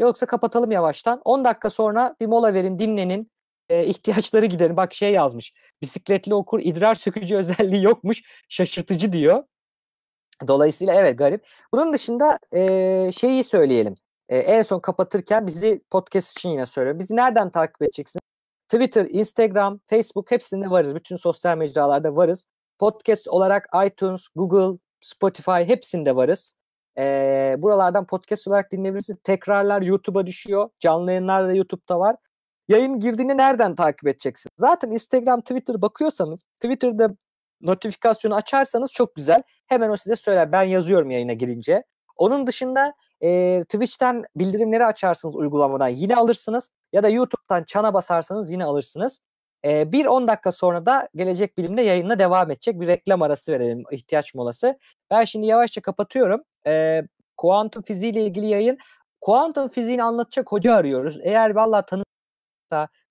Yoksa kapatalım yavaştan. 10 dakika sonra bir mola verin, dinlenin. E, ihtiyaçları giderin. Bak şey yazmış. Bisikletli okur idrar sökücü [laughs] özelliği yokmuş. Şaşırtıcı diyor. Dolayısıyla evet garip. Bunun dışında e, şeyi söyleyelim. E, en son kapatırken bizi podcast için yine söylüyorum. Bizi nereden takip edeceksin? Twitter, Instagram, Facebook hepsinde varız. Bütün sosyal mecralarda varız. Podcast olarak iTunes, Google, Spotify hepsinde varız. E, buralardan podcast olarak dinleyebilirsiniz. Tekrarlar YouTube'a düşüyor. Canlı yayınlar da YouTube'da var. Yayın girdiğinde nereden takip edeceksiniz? Zaten Instagram, Twitter bakıyorsanız, Twitter'da notifikasyonu açarsanız çok güzel. Hemen o size söyler. Ben yazıyorum yayına girince. Onun dışında e, Twitch'ten bildirimleri açarsınız uygulamadan yine alırsınız. Ya da YouTube'dan çana basarsanız yine alırsınız. E, bir 10 dakika sonra da Gelecek Bilim'de yayınla devam edecek. Bir reklam arası verelim, ihtiyaç molası. Ben şimdi yavaşça kapatıyorum. E, kuantum fiziği ile ilgili yayın. Kuantum fiziğini anlatacak hoca arıyoruz. Eğer valla tanı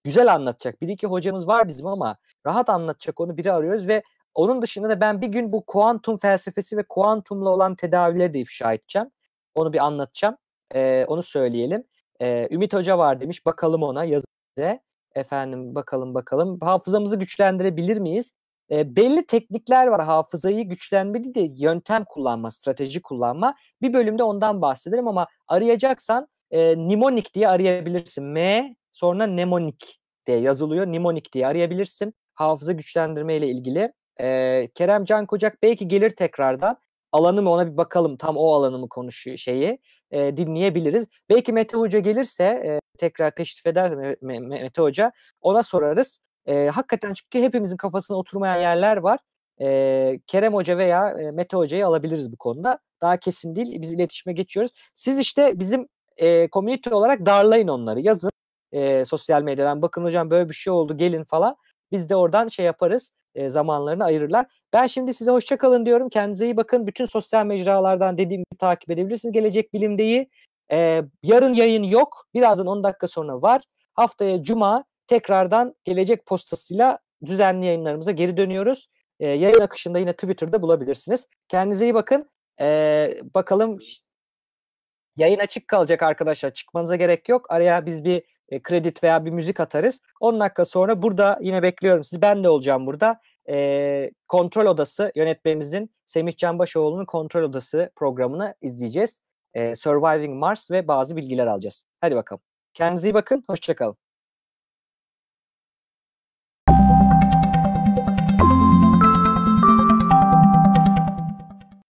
güzel anlatacak. Bir iki hocamız var bizim ama rahat anlatacak onu biri arıyoruz ve onun dışında da ben bir gün bu kuantum felsefesi ve kuantumla olan tedavileri de ifşa edeceğim. Onu bir anlatacağım. Ee, onu söyleyelim. Ee, Ümit Hoca var demiş. Bakalım ona yazıda. Efendim bakalım bakalım. Hafızamızı güçlendirebilir miyiz? E, belli teknikler var hafızayı güçlenmeli de yöntem kullanma, strateji kullanma. Bir bölümde ondan bahsederim ama arayacaksan e, mnemonik diye arayabilirsin. M sonra mnemonik diye yazılıyor. Mnemonik diye arayabilirsin. Hafıza güçlendirme ile ilgili. E, Kerem Can Kocak belki gelir tekrardan. Alanı mı ona bir bakalım. Tam o alanı mı konuşuyor şeyi e, dinleyebiliriz. Belki Mete Hoca gelirse e, tekrar teşrif ederse Me- Me- Mete Hoca ona sorarız. E, hakikaten çünkü hepimizin kafasına oturmayan yerler var. E, Kerem Hoca veya e, Mete Hoca'yı alabiliriz bu konuda. Daha kesin değil. Biz iletişime geçiyoruz. Siz işte bizim e, community olarak darlayın onları. Yazın e, sosyal medyadan. Bakın hocam böyle bir şey oldu gelin falan. Biz de oradan şey yaparız. E, zamanlarını ayırırlar. Ben şimdi size hoşça kalın diyorum. Kendinize iyi bakın. Bütün sosyal mecralardan dediğim gibi takip edebilirsiniz. Gelecek Bilim'deyi. E, yarın yayın yok. Birazdan 10 dakika sonra var. Haftaya Cuma tekrardan gelecek postasıyla düzenli yayınlarımıza geri dönüyoruz. E, yayın akışında yine Twitter'da bulabilirsiniz. Kendinize iyi bakın. E, bakalım yayın açık kalacak arkadaşlar. Çıkmanıza gerek yok. Araya biz bir e, kredi veya bir müzik atarız. 10 dakika sonra burada yine bekliyorum sizi. Ben de olacağım burada. E, kontrol Odası yönetmenimizin Semih Canbaşoğlu'nun Kontrol Odası programını izleyeceğiz. E, Surviving Mars ve bazı bilgiler alacağız. Hadi bakalım. Kendinize iyi bakın. Hoşçakalın.